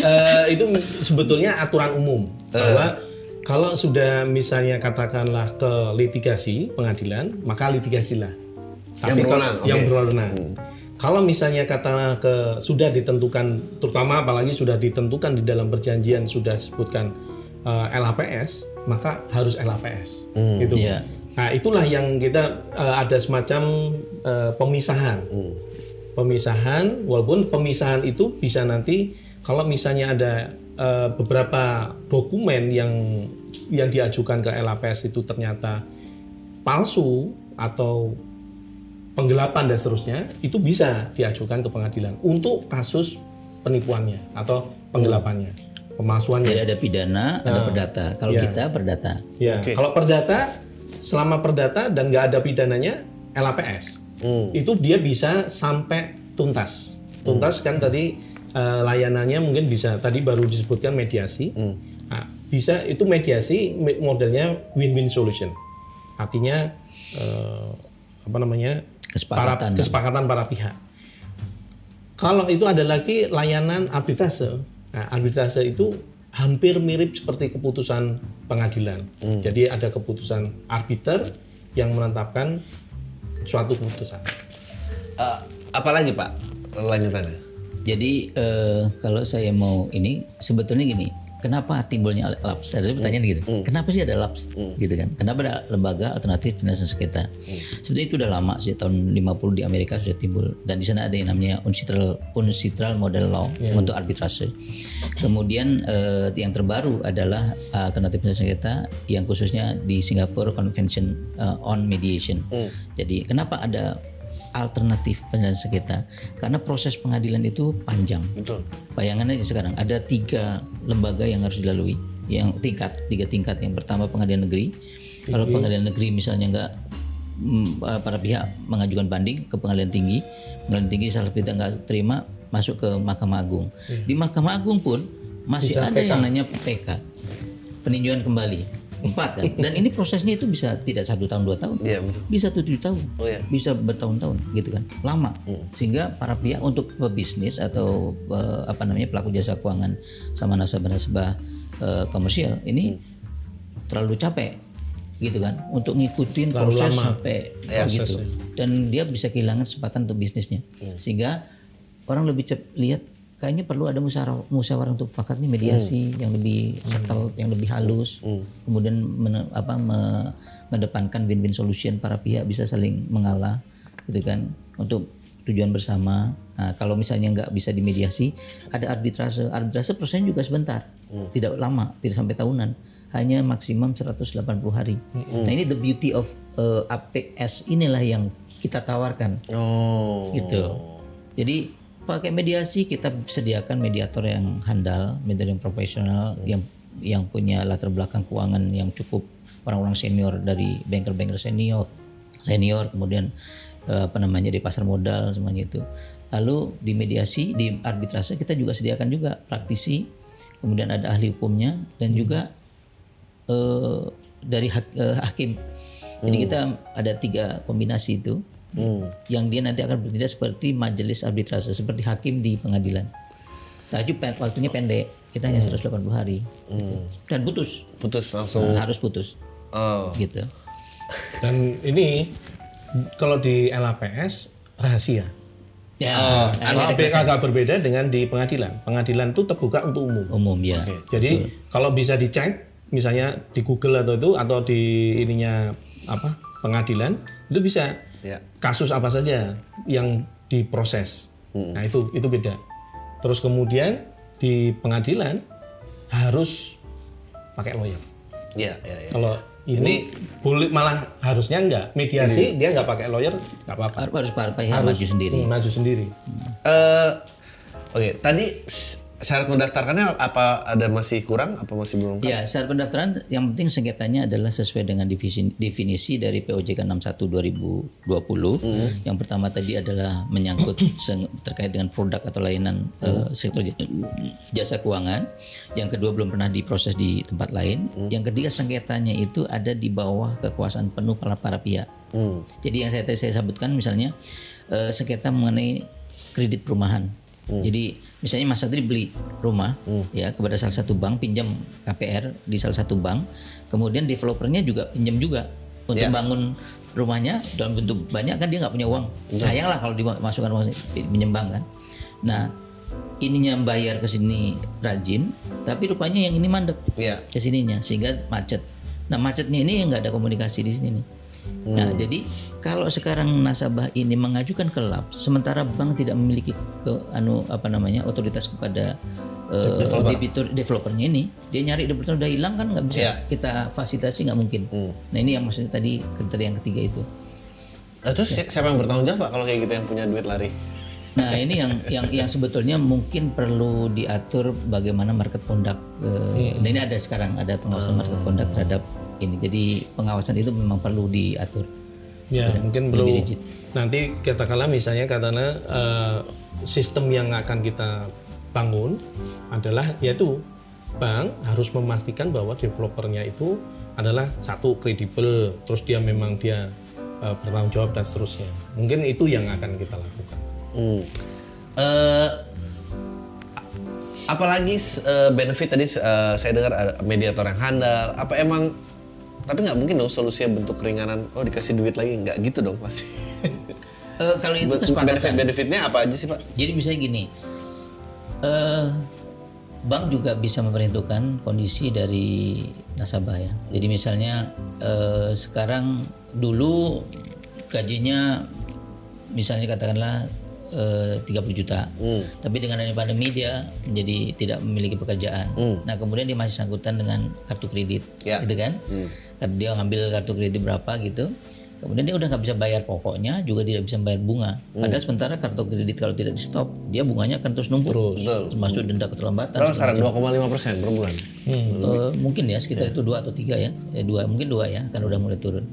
Eh, itu sebetulnya aturan umum bahwa kalau sudah misalnya katakanlah ke litigasi pengadilan maka litigasilah Yang kalau- berwenang, yang oke. berwenang kalau misalnya kata ke sudah ditentukan terutama apalagi sudah ditentukan di dalam perjanjian sudah sebutkan eh, LHPS maka harus LHPS gitu. Iya. nah itulah yang kita eh, ada semacam eh, pemisahan. Pemisahan walaupun pemisahan itu bisa nanti kalau misalnya ada eh, beberapa dokumen yang yang diajukan ke LAPS itu ternyata palsu atau penggelapan dan seterusnya itu bisa diajukan ke pengadilan untuk kasus penipuannya atau penggelapannya pemalsuannya Jadi ada pidana, ada perdata. Kalau Iya. kita perdata. Ya, Oke. kalau perdata selama perdata dan nggak ada pidananya LAPS. Hmm. Itu dia bisa sampai tuntas. Tuntas kan tadi eh, layanannya mungkin bisa tadi baru disebutkan mediasi. Hmm. Nah, bisa itu mediasi me- modelnya win-win solution. Artinya eh, apa namanya? Kesepakatan. para, kesepakatan para pihak. Kalau itu ada lagi layanan arbitrase. Nah, arbitrase itu hampir mirip seperti keputusan pengadilan. Jadi ada keputusan arbiter yang menetapkan suatu keputusan. Eh, apalagi Pak lanjutannya? Jadi eh, kalau saya mau ini sebetulnya gini, kenapa timbulnya LAPS? Ada pertanyaan gitu. Kenapa sih ada LAPS? Gitu kan? Kenapa ada lembaga alternatif penyelesaian sengketa? Sebetulnya itu udah lama sih tahun 50 di Amerika sudah timbul dan di sana ada yang namanya uncitral uncitral model law untuk arbitrase. Kemudian eh, yang terbaru adalah alternatif penyelesaian sengketa yang khususnya di Singapore Convention eh, on Mediation. Jadi kenapa ada alternatif penyelesaian sengketa karena proses pengadilan itu panjang. Betul. Bayangan aja sekarang ada tiga lembaga yang harus dilalui, yang tingkat tiga tingkat. Yang pertama pengadilan negeri. Kalau pengadilan negeri misalnya nggak mm, eh, para pihak mengajukan banding ke pengadilan tinggi, pengadilan tinggi salah tidak nggak terima masuk ke Mahkamah Agung. Di Mahkamah Agung pun masih Bisa ada PK. yang namanya PK, peninjauan kembali. Empat kan. Dan ini prosesnya itu bisa tidak satu tahun dua tahun Iya betul. bisa tujuh tahun, Oh, iya. bisa bertahun-tahun gitu kan, lama. Sehingga para pihak untuk pebisnis atau eh, apa namanya pelaku jasa keuangan sama nasabah-nasabah eh, komersial ini terlalu capek gitu kan untuk ngikutin Terlalu proses lama. sampai Ya, gitu dan dia bisa kehilangan kesempatan untuk bisnisnya sehingga orang lebih cep lihat kayaknya perlu ada musyawarah musyawarah untuk fakat nih mediasi yang lebih settle yang lebih halus. Kemudian mene- apa mengedepankan win-win solution para pihak bisa saling mengalah gitu kan untuk tujuan bersama. Nah, kalau misalnya nggak bisa dimediasi ada arbitrase arbitrase prosesnya juga sebentar. Tidak lama tidak sampai tahunan. Hanya maksimum 180 hari. Nah ini the beauty of uh, APS inilah yang kita tawarkan. Oh. gitu. Jadi pakai mediasi kita sediakan mediator yang handal, mediator yang profesional, yang yang punya latar belakang keuangan yang cukup orang-orang senior dari banker-banker senior, senior kemudian eh, apa namanya di pasar modal semuanya itu. Lalu di mediasi, di arbitrase kita juga sediakan juga praktisi, kemudian ada ahli hukumnya dan juga eh, dari hak- eh, hakim. Jadi kita ada tiga kombinasi itu Hmm. yang dia nanti akan bertindak seperti majelis arbitrase seperti hakim di pengadilan. Tapi pen- waktunya pendek, kita hanya 180 hari gitu. dan putus Putus langsung. Nah, harus putus Oh. gitu. Dan ini kalau di LAPS rahasia. Ya, Oh, ada Tapi agak berbeda dengan di pengadilan. Pengadilan itu terbuka untuk umum. umum ya. Jadi kalau bisa dicek, misalnya di Google atau itu atau di ininya apa pengadilan itu bisa Ya. kasus apa saja yang diproses. Nah itu itu beda. Terus kemudian di pengadilan harus pakai lawyer. Iya, iya, iya. Kalau ini, boleh malah harusnya enggak mediasi dia nggak pakai lawyer nggak apa-apa. Harus harus partai maju sendiri. Hmm, maju sendiri. Eh, oke, tadi syarat mendaftarkannya apa ada masih kurang apa masih belum? Ya, syarat pendaftaran yang penting sengketanya adalah sesuai dengan divisi, definisi dari POJK 61 2020. Yang pertama tadi adalah menyangkut terkait dengan produk atau layanan eh, sektor j- jasa keuangan. Yang kedua belum pernah diproses di tempat lain. Yang ketiga sengketanya itu ada di bawah kekuasaan penuh para para pihak. Hmm. Jadi yang saya saya sebutkan misalnya eh, sengketa mengenai kredit perumahan. Jadi misalnya Mas Satri beli rumah ya kepada salah satu bank pinjam KPR di salah satu bank, kemudian developernya juga pinjam juga untuk Ya. bangun rumahnya dalam bentuk banyak kan dia nggak punya uang. Sayang lah kalau dimasukkan uang pinjam bank kan. Nah ininya bayar ke sini rajin, tapi rupanya yang ini mandek Iya. ke sininya sehingga macet. Nah macetnya ini nggak ada komunikasi di sini nih. Nah jadi kalau sekarang nasabah ini mengajukan ke lab, sementara bank tidak memiliki ke anu apa namanya otoritas kepada eh, debitur developernya ini, dia nyari developer udah hilang kan nggak bisa Iya. kita fasilitasi nggak mungkin. Nah ini yang maksudnya tadi kriteria yang ketiga itu. Nah, terus si- siapa yang bertanggung jawab Pak kalau kayak gitu yang punya duit lari? Nah ini yang yang yang sebetulnya mungkin perlu diatur bagaimana market conduct. eh, Nah ini ada sekarang ada pengawasan market conduct terhadap ini. Jadi pengawasan itu memang perlu diatur. Ya mungkin perlu rigid. nanti katakanlah misalnya katakanlah eh, sistem yang akan kita bangun adalah yaitu bank harus memastikan bahwa developernya itu adalah satu kredibel, terus dia memang dia eh, bertanggung jawab dan seterusnya. Mungkin itu yang akan kita lakukan. Hmm. Eh, apalagi benefit tadi saya dengar ada mediator yang handal. Apa emang tapi nggak mungkin dong solusinya bentuk keringanan. Oh dikasih duit lagi nggak gitu dong pasti. Eh, kalau itu benefit kesepakatan. benefitnya apa aja sih Pak? Jadi misalnya gini, eh, bank juga bisa memperhitungkan kondisi dari nasabah ya. Jadi misalnya eh, sekarang dulu gajinya misalnya katakanlah eh, 30 juta, tapi dengan adanya pandemi dia menjadi tidak memiliki pekerjaan. Nah kemudian dia masih sangkutan dengan kartu kredit, Ya. gitu kan? Karena Dia ngambil kartu kredit berapa gitu. Kemudian dia udah nggak bisa bayar pokoknya, juga tidak bisa bayar bunga. Padahal sementara kartu kredit kalau tidak di stop, dia bunganya akan terus numpuk. Termasuk denda keterlambatan. Berapa sekarang 2,5 persen per bulan. Eh, mungkin ya sekitar itu dua atau tiga ya, ya dua mungkin dua ya, kan udah mulai turun.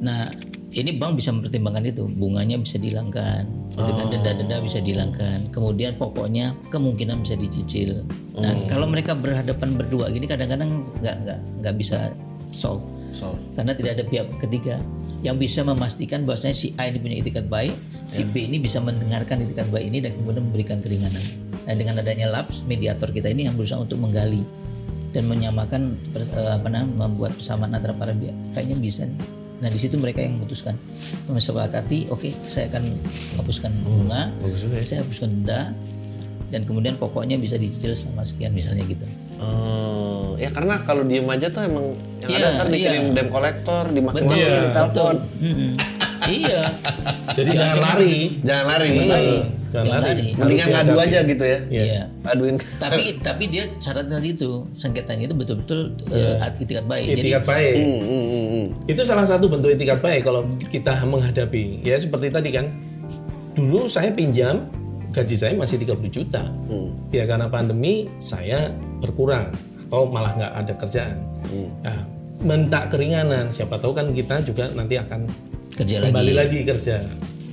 Nah ini bank bisa mempertimbangkan itu, bunganya bisa dihilangkan, gitu kan denda-denda bisa dihilangkan, kemudian pokoknya kemungkinan bisa dicicil. Nah kalau mereka berhadapan berdua gini kadang-kadang nggak nggak nggak bisa solve So, karena tidak ada pihak ketiga yang bisa memastikan bahwasanya si A ini punya itikat baik, si B ini bisa mendengarkan itikat baik ini dan kemudian memberikan keringanan. Nah, dengan adanya labs mediator kita ini yang berusaha untuk menggali dan menyamakan eh, apa namanya membuat persamaan antara para pihak kayaknya bisa. nih. Nah di situ mereka yang memutuskan mesepakati, oke saya akan hapuskan bunga, saya hapuskan denda, dan kemudian pokoknya bisa dicicil selama sekian misalnya gitu. Eh, ya karena kalau diem aja tuh emang yang Iya, ada ntar dikirim iya. debt collector, dimaki-maki, Betul, ditelepon. Iya. Jadi jangan lari. Jangan lari, Jangan betul. lari. Jangan Jangan lari. lari. Mendingan Harus ngadu aja gitu ya. Iya. Aduin. tapi tapi dia syarat tadi itu sengketanya itu betul-betul eh, itikat baik. Jadi Itikat baik. Hmm, hmm, hmm, hmm. Itu salah satu bentuk itikat baik kalau kita menghadapi. Ya seperti tadi kan. Dulu saya pinjam gaji saya masih 30 juta. Ya karena pandemi saya berkurang atau malah nggak ada kerjaan. Nah, minta keringanan. Siapa tahu kan kita juga nanti akan kerja lagi. kembali lagi kerja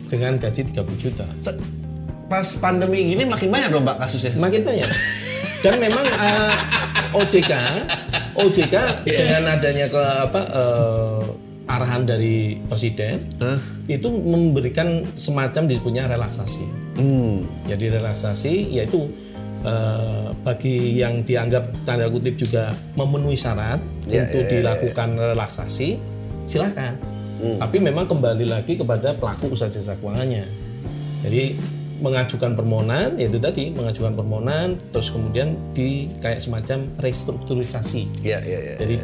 dengan gaji 30 juta. Pas pandemi gini makin banyak dong Pak kasusnya. Makin banyak. Dan memang eh, OJK OJK dengan adanya ke apa eh, arahan dari presiden Hah? itu memberikan semacam disebutnya relaksasi. Hmm. Jadi relaksasi yaitu eh, bagi yang dianggap tanda kutip juga memenuhi syarat Ya, untuk ya, ya, dilakukan relaksasi, silakan. Tapi memang kembali lagi kepada pelaku usaha jasa keuangannya. Jadi mengajukan permohonan yaitu tadi mengajukan permohonan terus kemudian di kayak semacam restrukturisasi. Iya, iya, iya. Jadi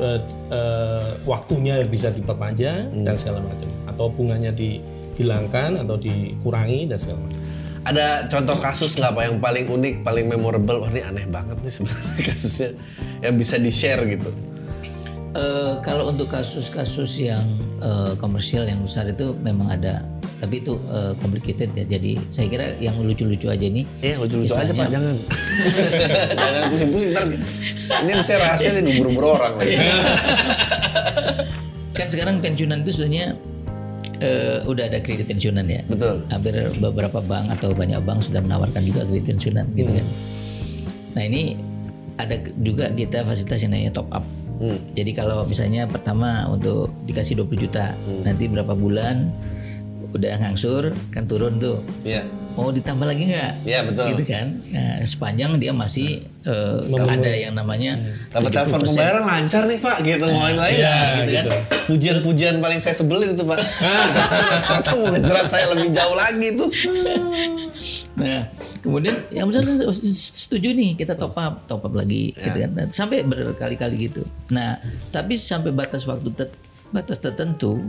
eh, eh, waktunya bisa diperpanjang dan segala macam atau bunganya dihilangkan atau dikurangi dan segala macam. Ada contoh kasus nggak pak yang paling unik, paling memorable? Wah ini aneh banget nih sebenarnya kasusnya yang bisa di share gitu. Eh, kalau untuk kasus-kasus yang eh, komersial yang besar itu memang ada, tapi itu eh, complicated ya. Jadi saya kira yang lucu-lucu aja nih. Eh lucu-lucu aja pak, jangan. jangan pusing-pusing ntar. Ini saya rahasia sih diburu-buru orang lagi. Kan sekarang pensiunan itu sebenarnya eh, udah ada kredit pensiunan ya. Betul. Hampir beberapa bank atau banyak bank sudah menawarkan juga kredit pensiunan gitu kan. Nah ini ada juga kita fasilitas yang namanya top up. Hmm. Jadi kalau misalnya pertama untuk dikasih 20 juta, nanti berapa bulan udah ngangsur kan turun tuh. Iya. Mau ditambah lagi nggak? Iya betul. Gitu kan. Nah, sepanjang dia masih eh, ada yang namanya Dapat telepon pembayaran lancar nih pak, gitu ngomongin lagi. Iya, gitu kan. gitu. Pujian-pujian paling saya sebelin itu pak. Ternyata mau ngejerat saya lebih jauh lagi tuh. Nah, kemudian yang misalnya setuju nih kita top up, top up lagi gitu kan. Nah, sampai berkali-kali gitu. Nah, tapi sampai batas waktu ter- batas tertentu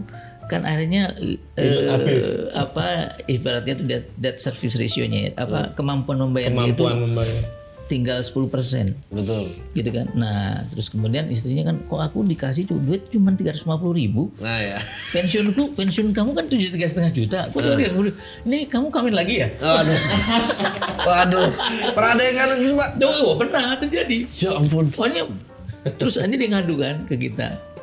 kan akhirnya eh, habis. apa ibaratnya itu debt, debt service ratio-nya ya, apa kemampuan membayar dia itu Kemampuan membayar. tinggal 10% Betul. gitu kan. Nah, terus kemudian istrinya kan kok aku dikasih duit cuma 350 ribu Nah ya. pensiunku pensiun kamu kan tujuh tiga setengah juta kok dari aku ini kamu kawin lagi ya Waduh. Waduh. Pernah ada yang gitu pak? Oh, pernah terjadi. Ya ampun. Pokoknya terus ini dia ngadu kan ke kita.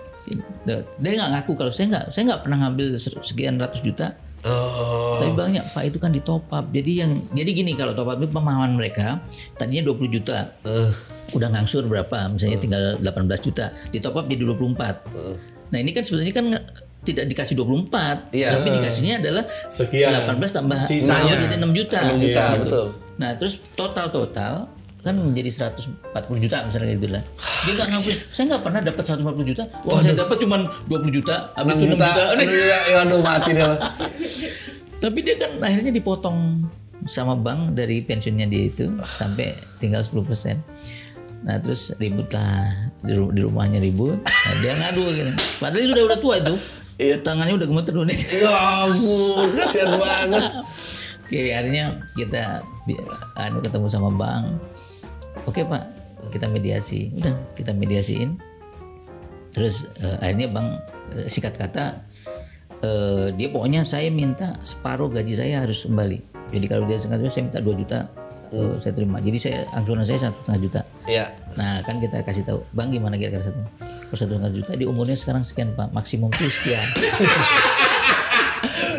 Dia nggak ngaku kalau saya nggak saya nggak pernah ngambil sekian ratus juta. Oh. Tapi bangnya Pak itu kan di top up. Jadi yang jadi gini kalau top up itu pemahaman mereka tadinya 20 juta. Eh. Udah ngangsur berapa? Misalnya tinggal 18 juta. Di top up jadi 24. Nah, ini kan sebenarnya kan tidak dikasih 24, Iya. tapi dikasihnya adalah Sekian. 18 tambah Sisanya. jadi 6 juta. 6 juta, Gitu. betul. Nah, terus total-total kan menjadi 140 juta misalnya gitu lah. Dia nggak ngaku, saya nggak pernah dapat 140 juta. Uang saya dapat cuma 20 juta, habis 6 itu 6 juta. juta. 6 juta. Ya aduh mati dia. Tapi dia kan akhirnya dipotong sama bank dari pensiunnya dia itu sampai tinggal 10%. Nah terus ribut lah di, ru- di rumahnya ribut. Nah, dia ngadu gitu. Padahal itu udah udah tua itu. Iya. Tangannya udah gemeter dulu nih. Ya ampun, kasihan banget. Oke, akhirnya kita anu ketemu sama bank. Oke pak, kita mediasi. Udah kita mediasiin. Terus eh, akhirnya bank eh, sikat kata eh, dia pokoknya saya minta separuh gaji saya harus kembali. Jadi kalau dia setengah juta, saya minta 2 juta eh, saya terima. Jadi saya angsuran saya satu setengah juta. Iya. Nah kan kita kasih tahu, bang gimana kira-kira satu? Satu setengah juta di umurnya sekarang sekian pak, maksimum tuh sekian.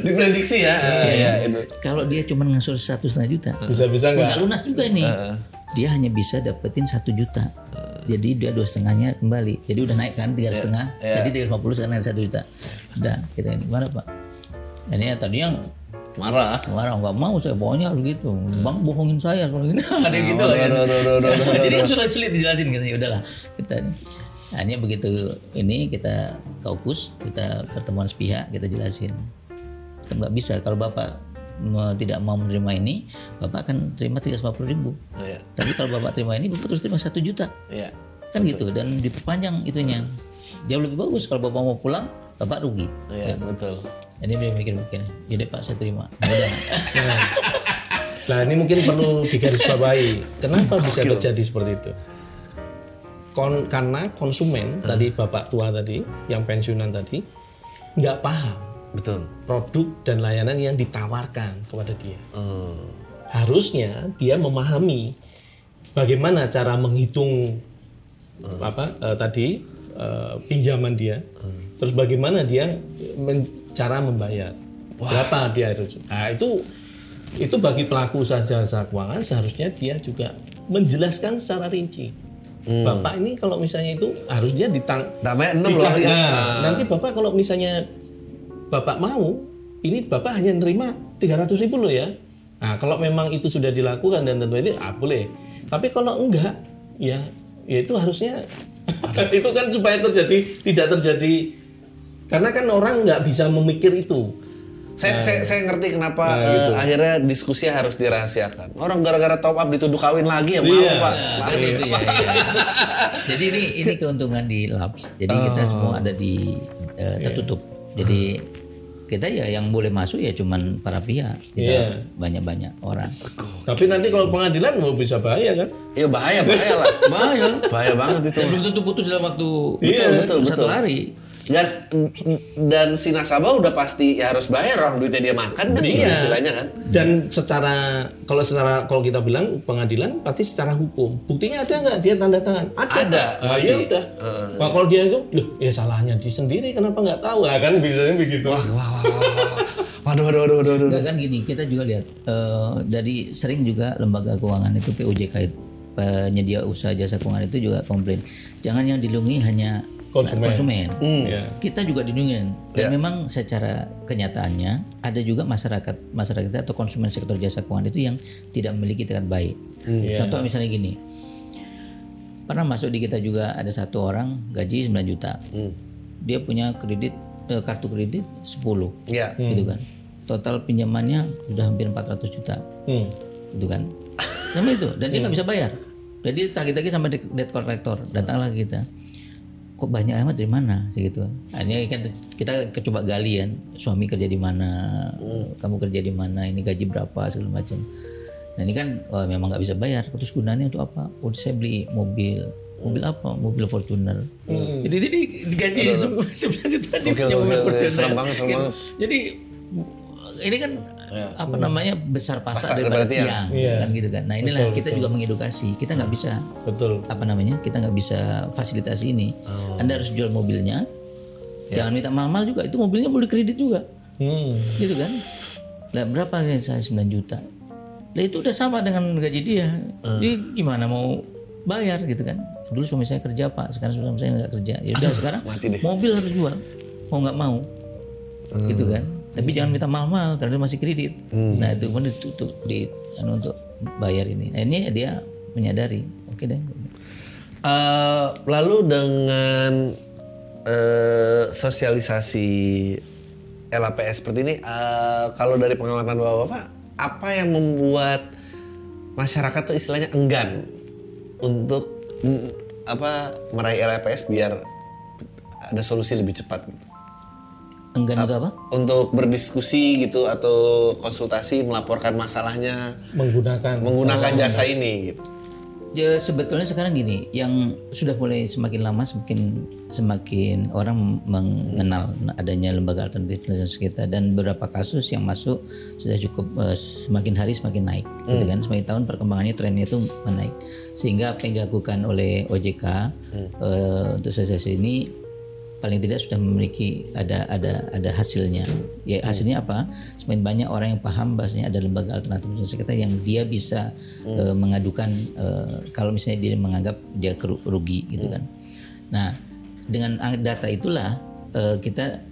Diprediksi ya. Iya, itu. Kalau dia cuma ngangsur satu setengah juta, Bisa-bisa nggak? lunas juga nih. Dia hanya bisa dapetin satu juta. Jadi dia dua setengahnya kembali. Jadi udah naik kan tiga setengah. Jadi tiga lima puluh sekarang ada satu juta. Udah kita ini gimana pak? Ini ya tadi yang Marah. marah nggak mau saya pokoknya harus gitu. Bang bohongin saya kalau gini. Ada yang gitu lah. kan. Jadi kan sulit sulit dijelasin gitu. Ya udahlah kita. Hanya begitu ini kita kaukus, kita pertemuan sepihak, kita jelasin. Kita nggak bisa kalau bapak tidak mau menerima ini, bapak akan terima 350 ribu. Iya. Tapi kalau bapak terima ini, bapak terus terima satu juta. Iya. Kan gitu dan diperpanjang itunya. Jauh lebih bagus kalau bapak mau pulang, bapak rugi. Iya, betul. Jadi dia mikir-mikir, jadi pak saya terima. Ya Udah. Nah ini mungkin perlu digarisbawahi. Kenapa bisa terjadi seperti itu? Kon- karena konsumen tadi bapak tua tadi yang pensiunan tadi nggak paham Betul. produk dan layanan yang ditawarkan kepada dia. Hmm. Harusnya dia memahami bagaimana cara menghitung apa eh, tadi eh, pinjaman dia, terus bagaimana dia men- cara membayar, berapa dia harus. Nah itu itu bagi pelaku usaha jasa keuangan seharusnya dia juga menjelaskan secara rinci. Bapak ini kalau misalnya itu harusnya ditang Namanya dikasih, Iya. nah, nanti bapak kalau misalnya bapak mau ini bapak hanya nerima 300 ribu loh ya nah kalau memang itu sudah dilakukan dan tentu itu ah boleh tapi kalau enggak ya ya itu harusnya itu kan supaya terjadi tidak terjadi karena kan orang nggak bisa memikir itu Saya, saya, saya ngerti kenapa Nah, eh, gitu. akhirnya diskusi harus dirahasiakan. Orang gara-gara top up dituduh kawin lagi ya mau Iya. pak. Nah, kan itu ya, ya. Jadi ini ini keuntungan di labs. Jadi kita semua ada di eh, tertutup. Jadi kita ya yang boleh masuk ya cuman para pihak, tidak Iya. banyak-banyak orang. Tapi nanti kalau pengadilan mau bisa bahaya kan? Iya bahaya bahaya lah. Bahaya. bahaya banget itu. Dan belum tentu putus dalam waktu Iya, betul, satu betul. hari. Dan dan si nasabah udah pasti ya harus bayar orang duitnya dia makan kan Iya. istilahnya kan. Dan secara kalau secara kalau kita bilang pengadilan pasti secara hukum. Buktinya ada nggak dia tanda tangan? Ada. Ada, Ah, berarti. ya udah. Wah, kalau dia itu, loh, ya salahnya di sendiri kenapa nggak tahu? Ah, kan biasanya begitu. Wah, wah, wah, wah. Waduh, waduh, waduh, waduh, waduh. Enggak kan gini, kita juga lihat eh, dari sering juga lembaga keuangan itu POJK itu, penyedia usaha jasa keuangan itu juga komplain. Jangan yang dilindungi hanya Konsumen. Ya. Kita juga dilindungi dan memang secara kenyataannya ada juga masyarakat masyarakat kita atau konsumen sektor jasa keuangan itu yang tidak memiliki tingkat baik. Iya. Contoh misalnya gini. Pernah masuk di kita juga ada satu orang gaji 9 juta. Dia punya kredit eh, kartu kredit 10 Iya. gitu kan. Total pinjamannya sudah hampir 400 juta Hmm. gitu kan. Sama itu dan dia nggak bisa bayar. Jadi tagih-tagih sama debt collector datanglah kita. Kok banyak amat dari mana segitu. Akhirnya kan kita coba gali kan, suami kerja di mana, kamu kerja di mana, ini gaji berapa segala macam. Nah ini kan wah, memang nggak bisa bayar. Terus gunanya untuk apa? Oh saya beli mobil. Mobil apa? Mobil Fortuner. Jadi jadi digaji sembilan juta oke, mobil. Fortuner. Serem banget, serem Gitu. banget. Jadi ini kan apa namanya besar pasar, Pasar daripada daripada tiang. tiang, Iya. kan gitu kan. Nah inilah kita juga mengedukasi. Kita nggak bisa Betul. apa namanya kita nggak bisa fasilitasi ini. Oh. Anda harus jual mobilnya. Ya. Jangan minta mahal juga. Itu mobilnya boleh kredit juga, Hmm. gitu kan. Lah berapa nih saya 9 juta. Lah itu udah sama dengan gaji dia. Dia gimana mau bayar gitu kan? Dulu suami saya kerja pak, sekarang suami saya nggak kerja. Ya udah sekarang mati deh. mobil harus jual, mau nggak mau, gitu kan? Tapi jangan minta mahal-mahal karena masih kredit. Nah itu kemudian ditutup di anu, untuk bayar ini. Nah ini dia menyadari, oke deh. Eh, lalu dengan eh, sosialisasi LAPS seperti ini, eh, kalau dari pengamatan bapak-bapak, apa yang membuat masyarakat tuh istilahnya enggan untuk mm, apa meraih LAPS biar ada solusi lebih cepat gitu? Enggan juga apa? Untuk berdiskusi gitu atau konsultasi melaporkan masalahnya Menggunakan menggunakan jasa ini gitu. Ya sebetulnya sekarang gini, yang sudah mulai semakin lama semakin semakin orang mengenal adanya lembaga alternatif penelitian kita dan beberapa kasus yang masuk sudah cukup eh, semakin hari semakin naik, gitu kan? Semakin tahun perkembangannya trennya itu menaik, sehingga apa yang dilakukan oleh OJK eh, untuk asosiasi ini paling tidak sudah memiliki ada ada ada hasilnya. Ya hasilnya apa? Semakin banyak orang yang paham bahasanya ada lembaga alternatif kita yang dia bisa eh, mengadukan eh, kalau misalnya dia menganggap dia rugi gitu kan. Nah, dengan data itulah eh, kita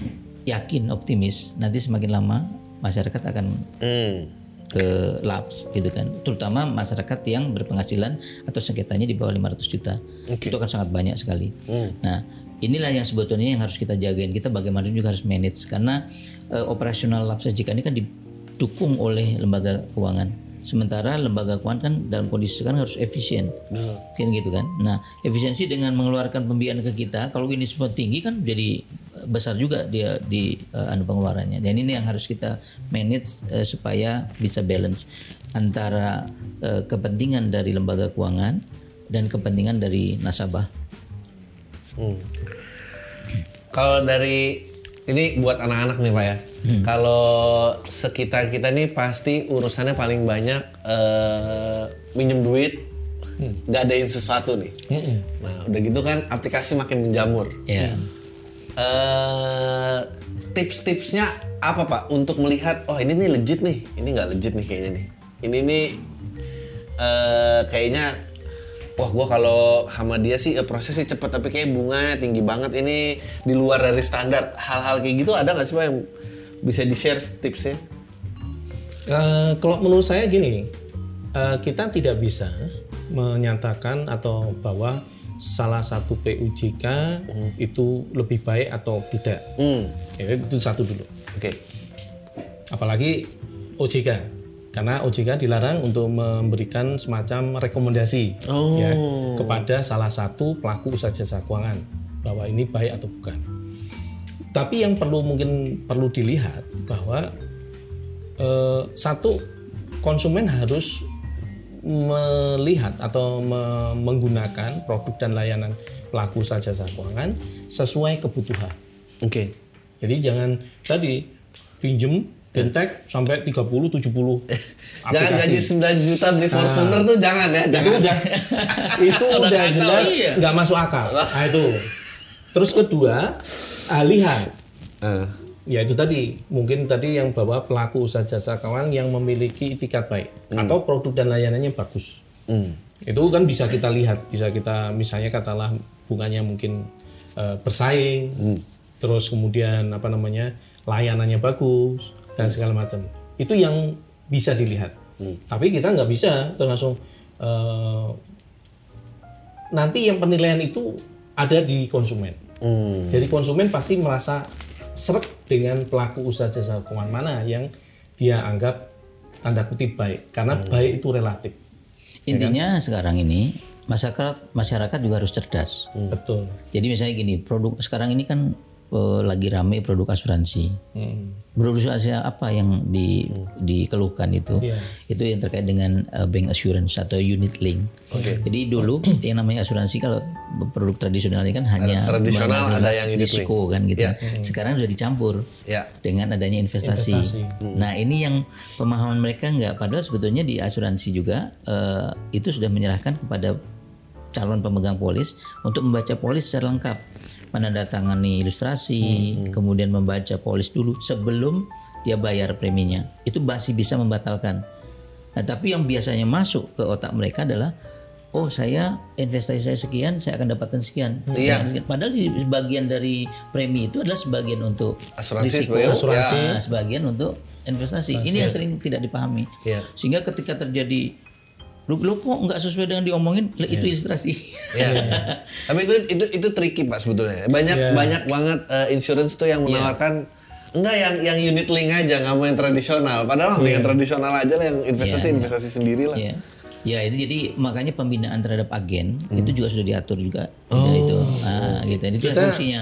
yakin optimis nanti semakin lama masyarakat akan Hmm. ke labs gitu kan terutama masyarakat yang berpenghasilan atau sengketanya di bawah 500 juta itu akan sangat banyak sekali nah inilah yang sebetulnya yang harus kita jagain. Kita bagaimana juga harus manage. Karena eh, operasional labs SJK ini kan didukung oleh lembaga keuangan. Sementara lembaga keuangan kan dalam kondisi sekarang harus efisien. Kan gitu kan? Nah efisiensi dengan mengeluarkan pembiayaan ke kita kalau ini semua tinggi kan jadi besar juga dia di eh, anu pengeluarannya. Dan ini yang harus kita manage eh, supaya bisa balance antara eh, kepentingan dari lembaga keuangan dan kepentingan dari nasabah. Kalau dari ini buat anak-anak nih pak ya. Kalau sekitar kita nih pasti urusannya paling banyak eh, minjem duit, ngadain sesuatu nih. Nah udah gitu kan aplikasi makin menjamur. Ya. Eh, tips-tipsnya apa pak untuk melihat oh ini nih legit nih, ini nggak legit nih kayaknya nih. Ini nih eh, kayaknya wah gua kalau sama dia sih eh, prosesnya cepet tapi kayak bunganya tinggi banget ini di luar dari standar. Hal-hal kayak gitu ada nggak sih pak yang bisa di share tipsnya? Eh, kalau menurut saya gini, eh, kita tidak bisa menyatakan atau bahwa salah satu PUJK itu lebih baik atau tidak. Hmm, Ya, itu satu dulu. oke. apalagi OJK karena OJK dilarang untuk memberikan semacam rekomendasi ya kepada salah satu pelaku usaha jasa keuangan bahwa ini baik atau bukan. Tapi yang perlu mungkin perlu dilihat bahwa eh, satu konsumen harus melihat atau me- menggunakan produk dan layanan pelaku usaha jasa keuangan sesuai kebutuhan. Oke. Jadi jangan tadi pinjem gentek sampai 30 70 Jangan gaji 9 juta beli Fortuner tuh jangan ya. itu Jangan. udah itu udah jelas iya. nggak masuk akal. Nah itu. Terus kedua, lihat Eh, ya itu tadi mungkin tadi yang bahwa pelaku usaha jasa keuangan yang memiliki itikat baik atau produk dan layanannya bagus. hmm. itu kan bisa kita lihat bisa kita misalnya katalah bunganya mungkin eh, bersaing terus kemudian apa namanya layanannya bagus dan segala macam. Itu yang bisa dilihat. Tapi kita nggak bisa terus langsung eh, nanti yang penilaian itu ada di konsumen. Hmm. jadi konsumen pasti merasa seret dengan pelaku usaha jasa keuangan mana yang dia anggap tanda kutip baik. Karena baik itu relatif. Intinya sekarang ini masyarakat masyarakat juga harus cerdas. betul. Jadi misalnya gini, produk sekarang ini kan eh, lagi rame produk asuransi. Hmm. Produk asuransi apa yang di, dikeluhkan itu? Iya. Itu yang terkait dengan eh, bank assurance atau unit link. Jadi dulu yang namanya asuransi kalau produk tradisional ini kan hanya tradisional, ada yang unit link. risiko kan gitu. Iya. Sekarang sudah dicampur Ya. dengan adanya investasi. Investasi. Nah ini yang pemahaman mereka nggak. Padahal sebetulnya di asuransi juga eh, itu sudah menyerahkan kepada calon pemegang polis untuk membaca polis secara lengkap, menandatangani ilustrasi, kemudian membaca polis dulu sebelum dia bayar preminya. Itu masih bisa membatalkan. Nah tapi yang biasanya masuk ke otak mereka adalah Oh saya investasi saya sekian, saya akan dapatkan sekian. Iya. Nah, Padahal di bagian dari premi itu adalah sebagian untuk Asuransi risiko, sebagai- Asuransi. Nah, sebagian untuk investasi. Ini yang sering tidak dipahami. Iya. Sehingga ketika terjadi lu, lu kok nggak sesuai dengan diomongin, lah, itu ilustrasi. Ya. Tapi itu itu itu tricky Pak sebetulnya. Banyak Iya. banyak banget eh, insurance tuh yang menawarkan enggak yang yang unit link aja nggak mau yang tradisional. Padahal yang tradisional aja lah yang investasi investasi sendiri lah. Iya. Ya itu jadi makanya pembinaan terhadap agen itu juga sudah diatur juga Tidak itu. Nah, gitu. Itu Kita- fungsinya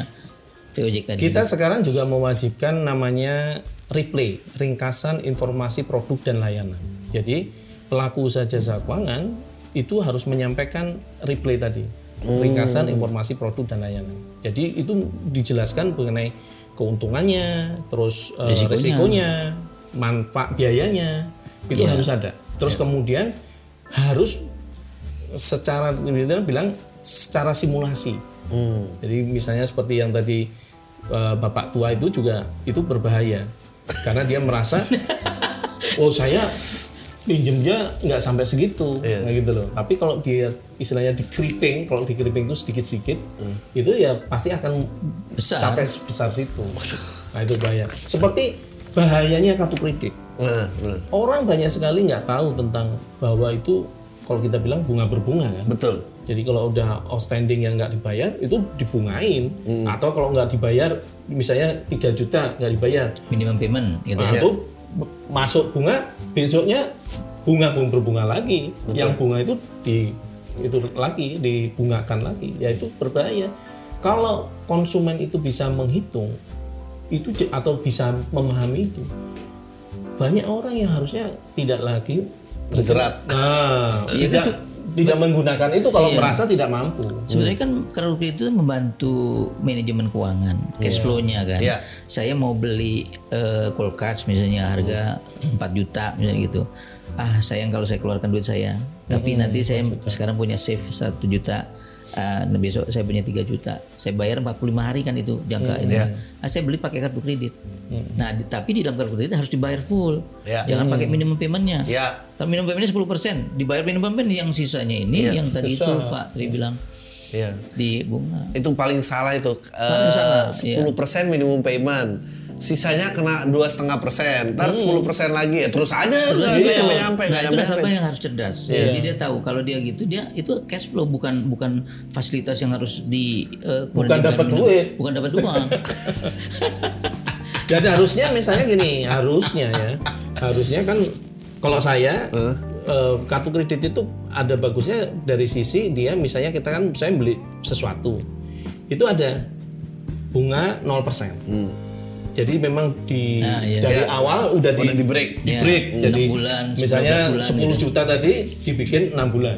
POJK tadi. Kita sekarang juga mewajibkan namanya replay, ringkasan informasi produk dan layanan. Jadi pelaku usaha jasa keuangan itu harus menyampaikan replay tadi, ringkasan informasi produk dan layanan. Jadi itu dijelaskan mengenai keuntungannya, terus eh, Risikonya. resikonya, manfaat biayanya itu harus ada. Terus kemudian harus secara bilang secara simulasi. Jadi misalnya seperti yang tadi eh, bapak tua itu juga itu berbahaya karena dia merasa oh saya pinjemnya nggak sampai segitu, nah gitu loh. Tapi kalau dia istilahnya di creeping, kalau di creeping itu sedikit-sedikit, itu ya pasti akan Besar. sampai sebesar situ. Nah itu bahaya. Seperti bahayanya kartu kredit. Benar. Orang banyak sekali nggak tahu tentang bahwa itu kalau kita bilang bunga berbunga kan. Betul. Jadi kalau udah outstanding yang nggak dibayar itu dibungain atau kalau nggak dibayar misalnya 3 juta nggak dibayar minimum payment gitu. nah, itu b- masuk bunga besoknya bunga pun berbunga lagi. Yang bunga itu di itu lagi dibungakan lagi ya itu berbahaya. Kalau konsumen itu bisa menghitung itu atau bisa memahami itu banyak orang yang harusnya tidak lagi Terjerat. nah Iya kan, tidak tidak menggunakan itu kalau Iya. merasa tidak mampu Sebenarnya kan kartu kredit itu membantu manajemen keuangan, cash flow-nya kan. Iya. Saya mau beli eh, kulkas misalnya harga 4 juta misalnya gitu. Ah, sayang kalau saya keluarkan duit saya. Tapi nanti saya sekarang punya save 1 juta. Nah besok saya punya 3 juta. Saya bayar 45 hari kan itu jangka itu. Ah, saya beli pakai kartu kredit. Nah, di- tapi di dalam kartu kredit harus dibayar full. Iya. Jangan pakai minimum paymentnya. Ya. Kalau minimum paymentnya 10%, dibayar minimum payment yang sisanya ini yang tadi itu Pak Tri bilang Iya. di bunga. Itu paling salah itu. Paling salah, iya. Sepuluh persen minimum payment. Sisanya kena dua setengah persen, ntar sepuluh persen lagi, ya terus aja nggak nggak nyampe nyampe, Nah itu nyampe nasabah yang harus cerdas. Jadi dia tahu kalau dia gitu dia itu cash flow bukan bukan fasilitas yang harus di kemudian Bukan dapat duit. bukan dapat uang. Dan harusnya misalnya gini, harusnya ya, harusnya kan kalau saya eh, kartu kredit itu ada bagusnya dari sisi dia misalnya kita kan saya beli sesuatu itu ada bunga 0%. Jadi memang di Nah, iya. dari Ya. awal udah di, Udah di break. di Ya, break. Jadi bulan, misalnya 12 bulan 10 gitu. juta tadi dibikin 6 bulan.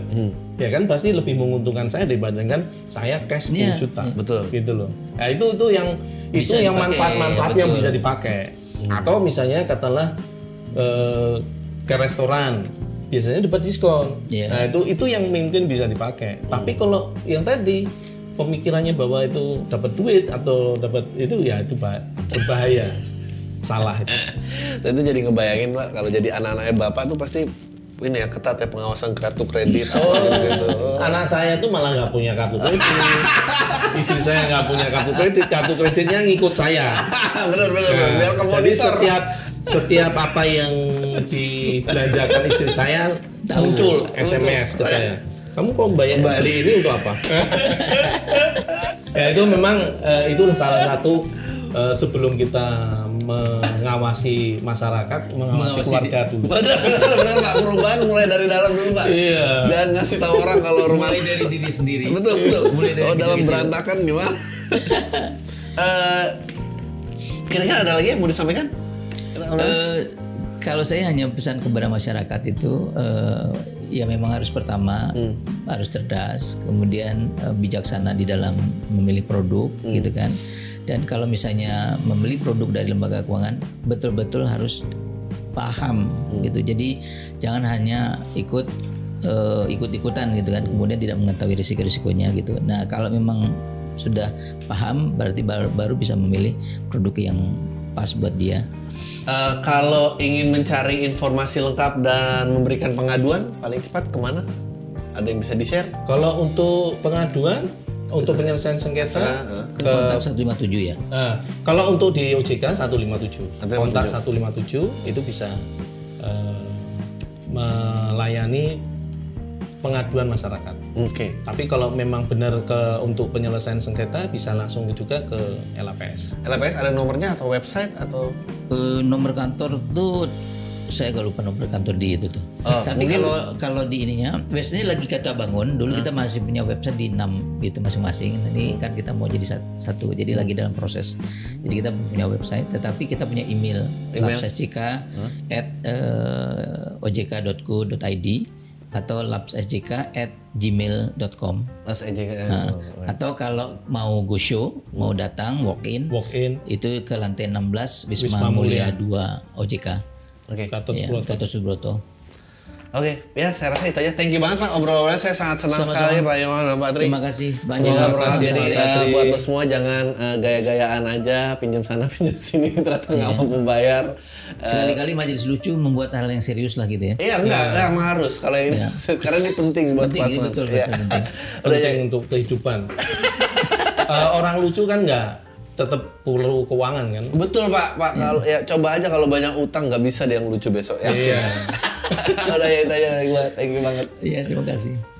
Ya kan pasti lebih menguntungkan saya dibandingkan saya cash 10 Iya, juta. Betul. Gitu loh. Nah, itu itu yang itu Bisa yang dipakai, manfaat-manfaat yang betul. bisa dipakai. Atau misalnya katakanlah eh, ke restoran biasanya dapat diskon. Iya. Nah, itu itu yang mungkin bisa dipakai. Tapi kalau yang tadi pemikirannya bahwa itu dapat duit atau dapat itu ya itu bah- berbahaya. Salah itu. Dan itu jadi ngebayangin pak kalau jadi anak-anaknya bapak tuh pasti ini ya ketat ya pengawasan kartu kredit Oh, gitu. anak saya tuh malah nggak punya kartu kredit. Istri saya nggak punya kartu kredit. Kartu kreditnya ngikut saya. bener bener Nah, biar jadi setiap setiap apa yang dibelanjakan istri saya muncul SMS ke saya. Kamu kok bayar beli ini untuk apa? ya itu memang eh, itu salah satu eh, sebelum kita mengawasi masyarakat, mengawasi, Mengawasi keluarga dulu. bener bener bener pak perubahan mulai dari dalam dulu pak. Iya. Dan ngasih tahu orang kalau rumah Mulai dari diri sendiri. betul betul. Mulai dari oh dalam berantakan gimana? Eh, kira-kira ada lagi yang mau disampaikan? Eh, kalau saya hanya pesan kepada masyarakat itu eh, ya memang harus pertama harus cerdas, kemudian eh, bijaksana di dalam memilih produk gitu kan. Dan kalau misalnya membeli produk dari lembaga keuangan betul-betul harus paham gitu. Jadi jangan hanya ikut eh, ikut-ikutan gitu kan, kemudian tidak mengetahui risiko-risikonya gitu. Nah kalau memang sudah paham berarti baru, baru bisa memilih produk yang pas buat dia. Eh, kalau ingin mencari informasi lengkap dan memberikan pengaduan paling cepat ke mana? Ada yang bisa di share? Kalau untuk pengaduan, untuk penyelesaian sengketa, ke kontak 157 ya. Nah, kalau untuk di OJK 157, 157. kontak 157 itu bisa eh, melayani pengaduan masyarakat. Oke. Tapi kalau memang benar ke untuk penyelesaian sengketa bisa langsung juga ke LAPS. LPS ada nomornya atau website atau Eh, nomor kantor tuh saya gak lupa nomor kantor di itu tuh. Oh, Tapi kalau kalau di ininya, biasanya lagi kita bangun. Dulu kita masih punya website di 6 itu masing-masing. Ini kan kita mau jadi sat- satu, jadi lagi dalam proses. Jadi kita punya website, tetapi kita punya email, Email? lapsjk at eh, ojk.co.id atau lapsjk at gmail.com EJ Nah, atau kalau mau go show, mau datang walk in, Walk in itu ke lantai 16 Wisma, Wisma Mulia 2 OJK. Oke. Gatot Ya, Subroto. Gatot Subroto. Oke, ya saya rasa itu aja. Thank you banget Pak obrolannya. Saya sangat senang Sama-sama. sekali Pak Iwan dan Pak Tri. Terima kasih banyak. Semoga Terima berhasil. kasih, Jadi eh, buat lo semua jangan eh, gaya-gayaan aja pinjam sana pinjam sini ternyata nggak mampu bayar. Eh, Sekali-kali majelis lucu membuat hal yang serius lah gitu ya. Iya enggak, enggak emang harus. Kalau ini sekarang ini penting buat Penting, pelajaran. betul, Iya. betul, penting. Udah ya. penting untuk kehidupan. Eh, orang lucu kan nggak tetap perlu keuangan kan? Betul Pak, Pak kalau ya coba aja kalau banyak utang nggak bisa deh yang lucu besok ya. Iya. Udah ya itu aja dari gua. Thank you banget. Iya, terima kasih.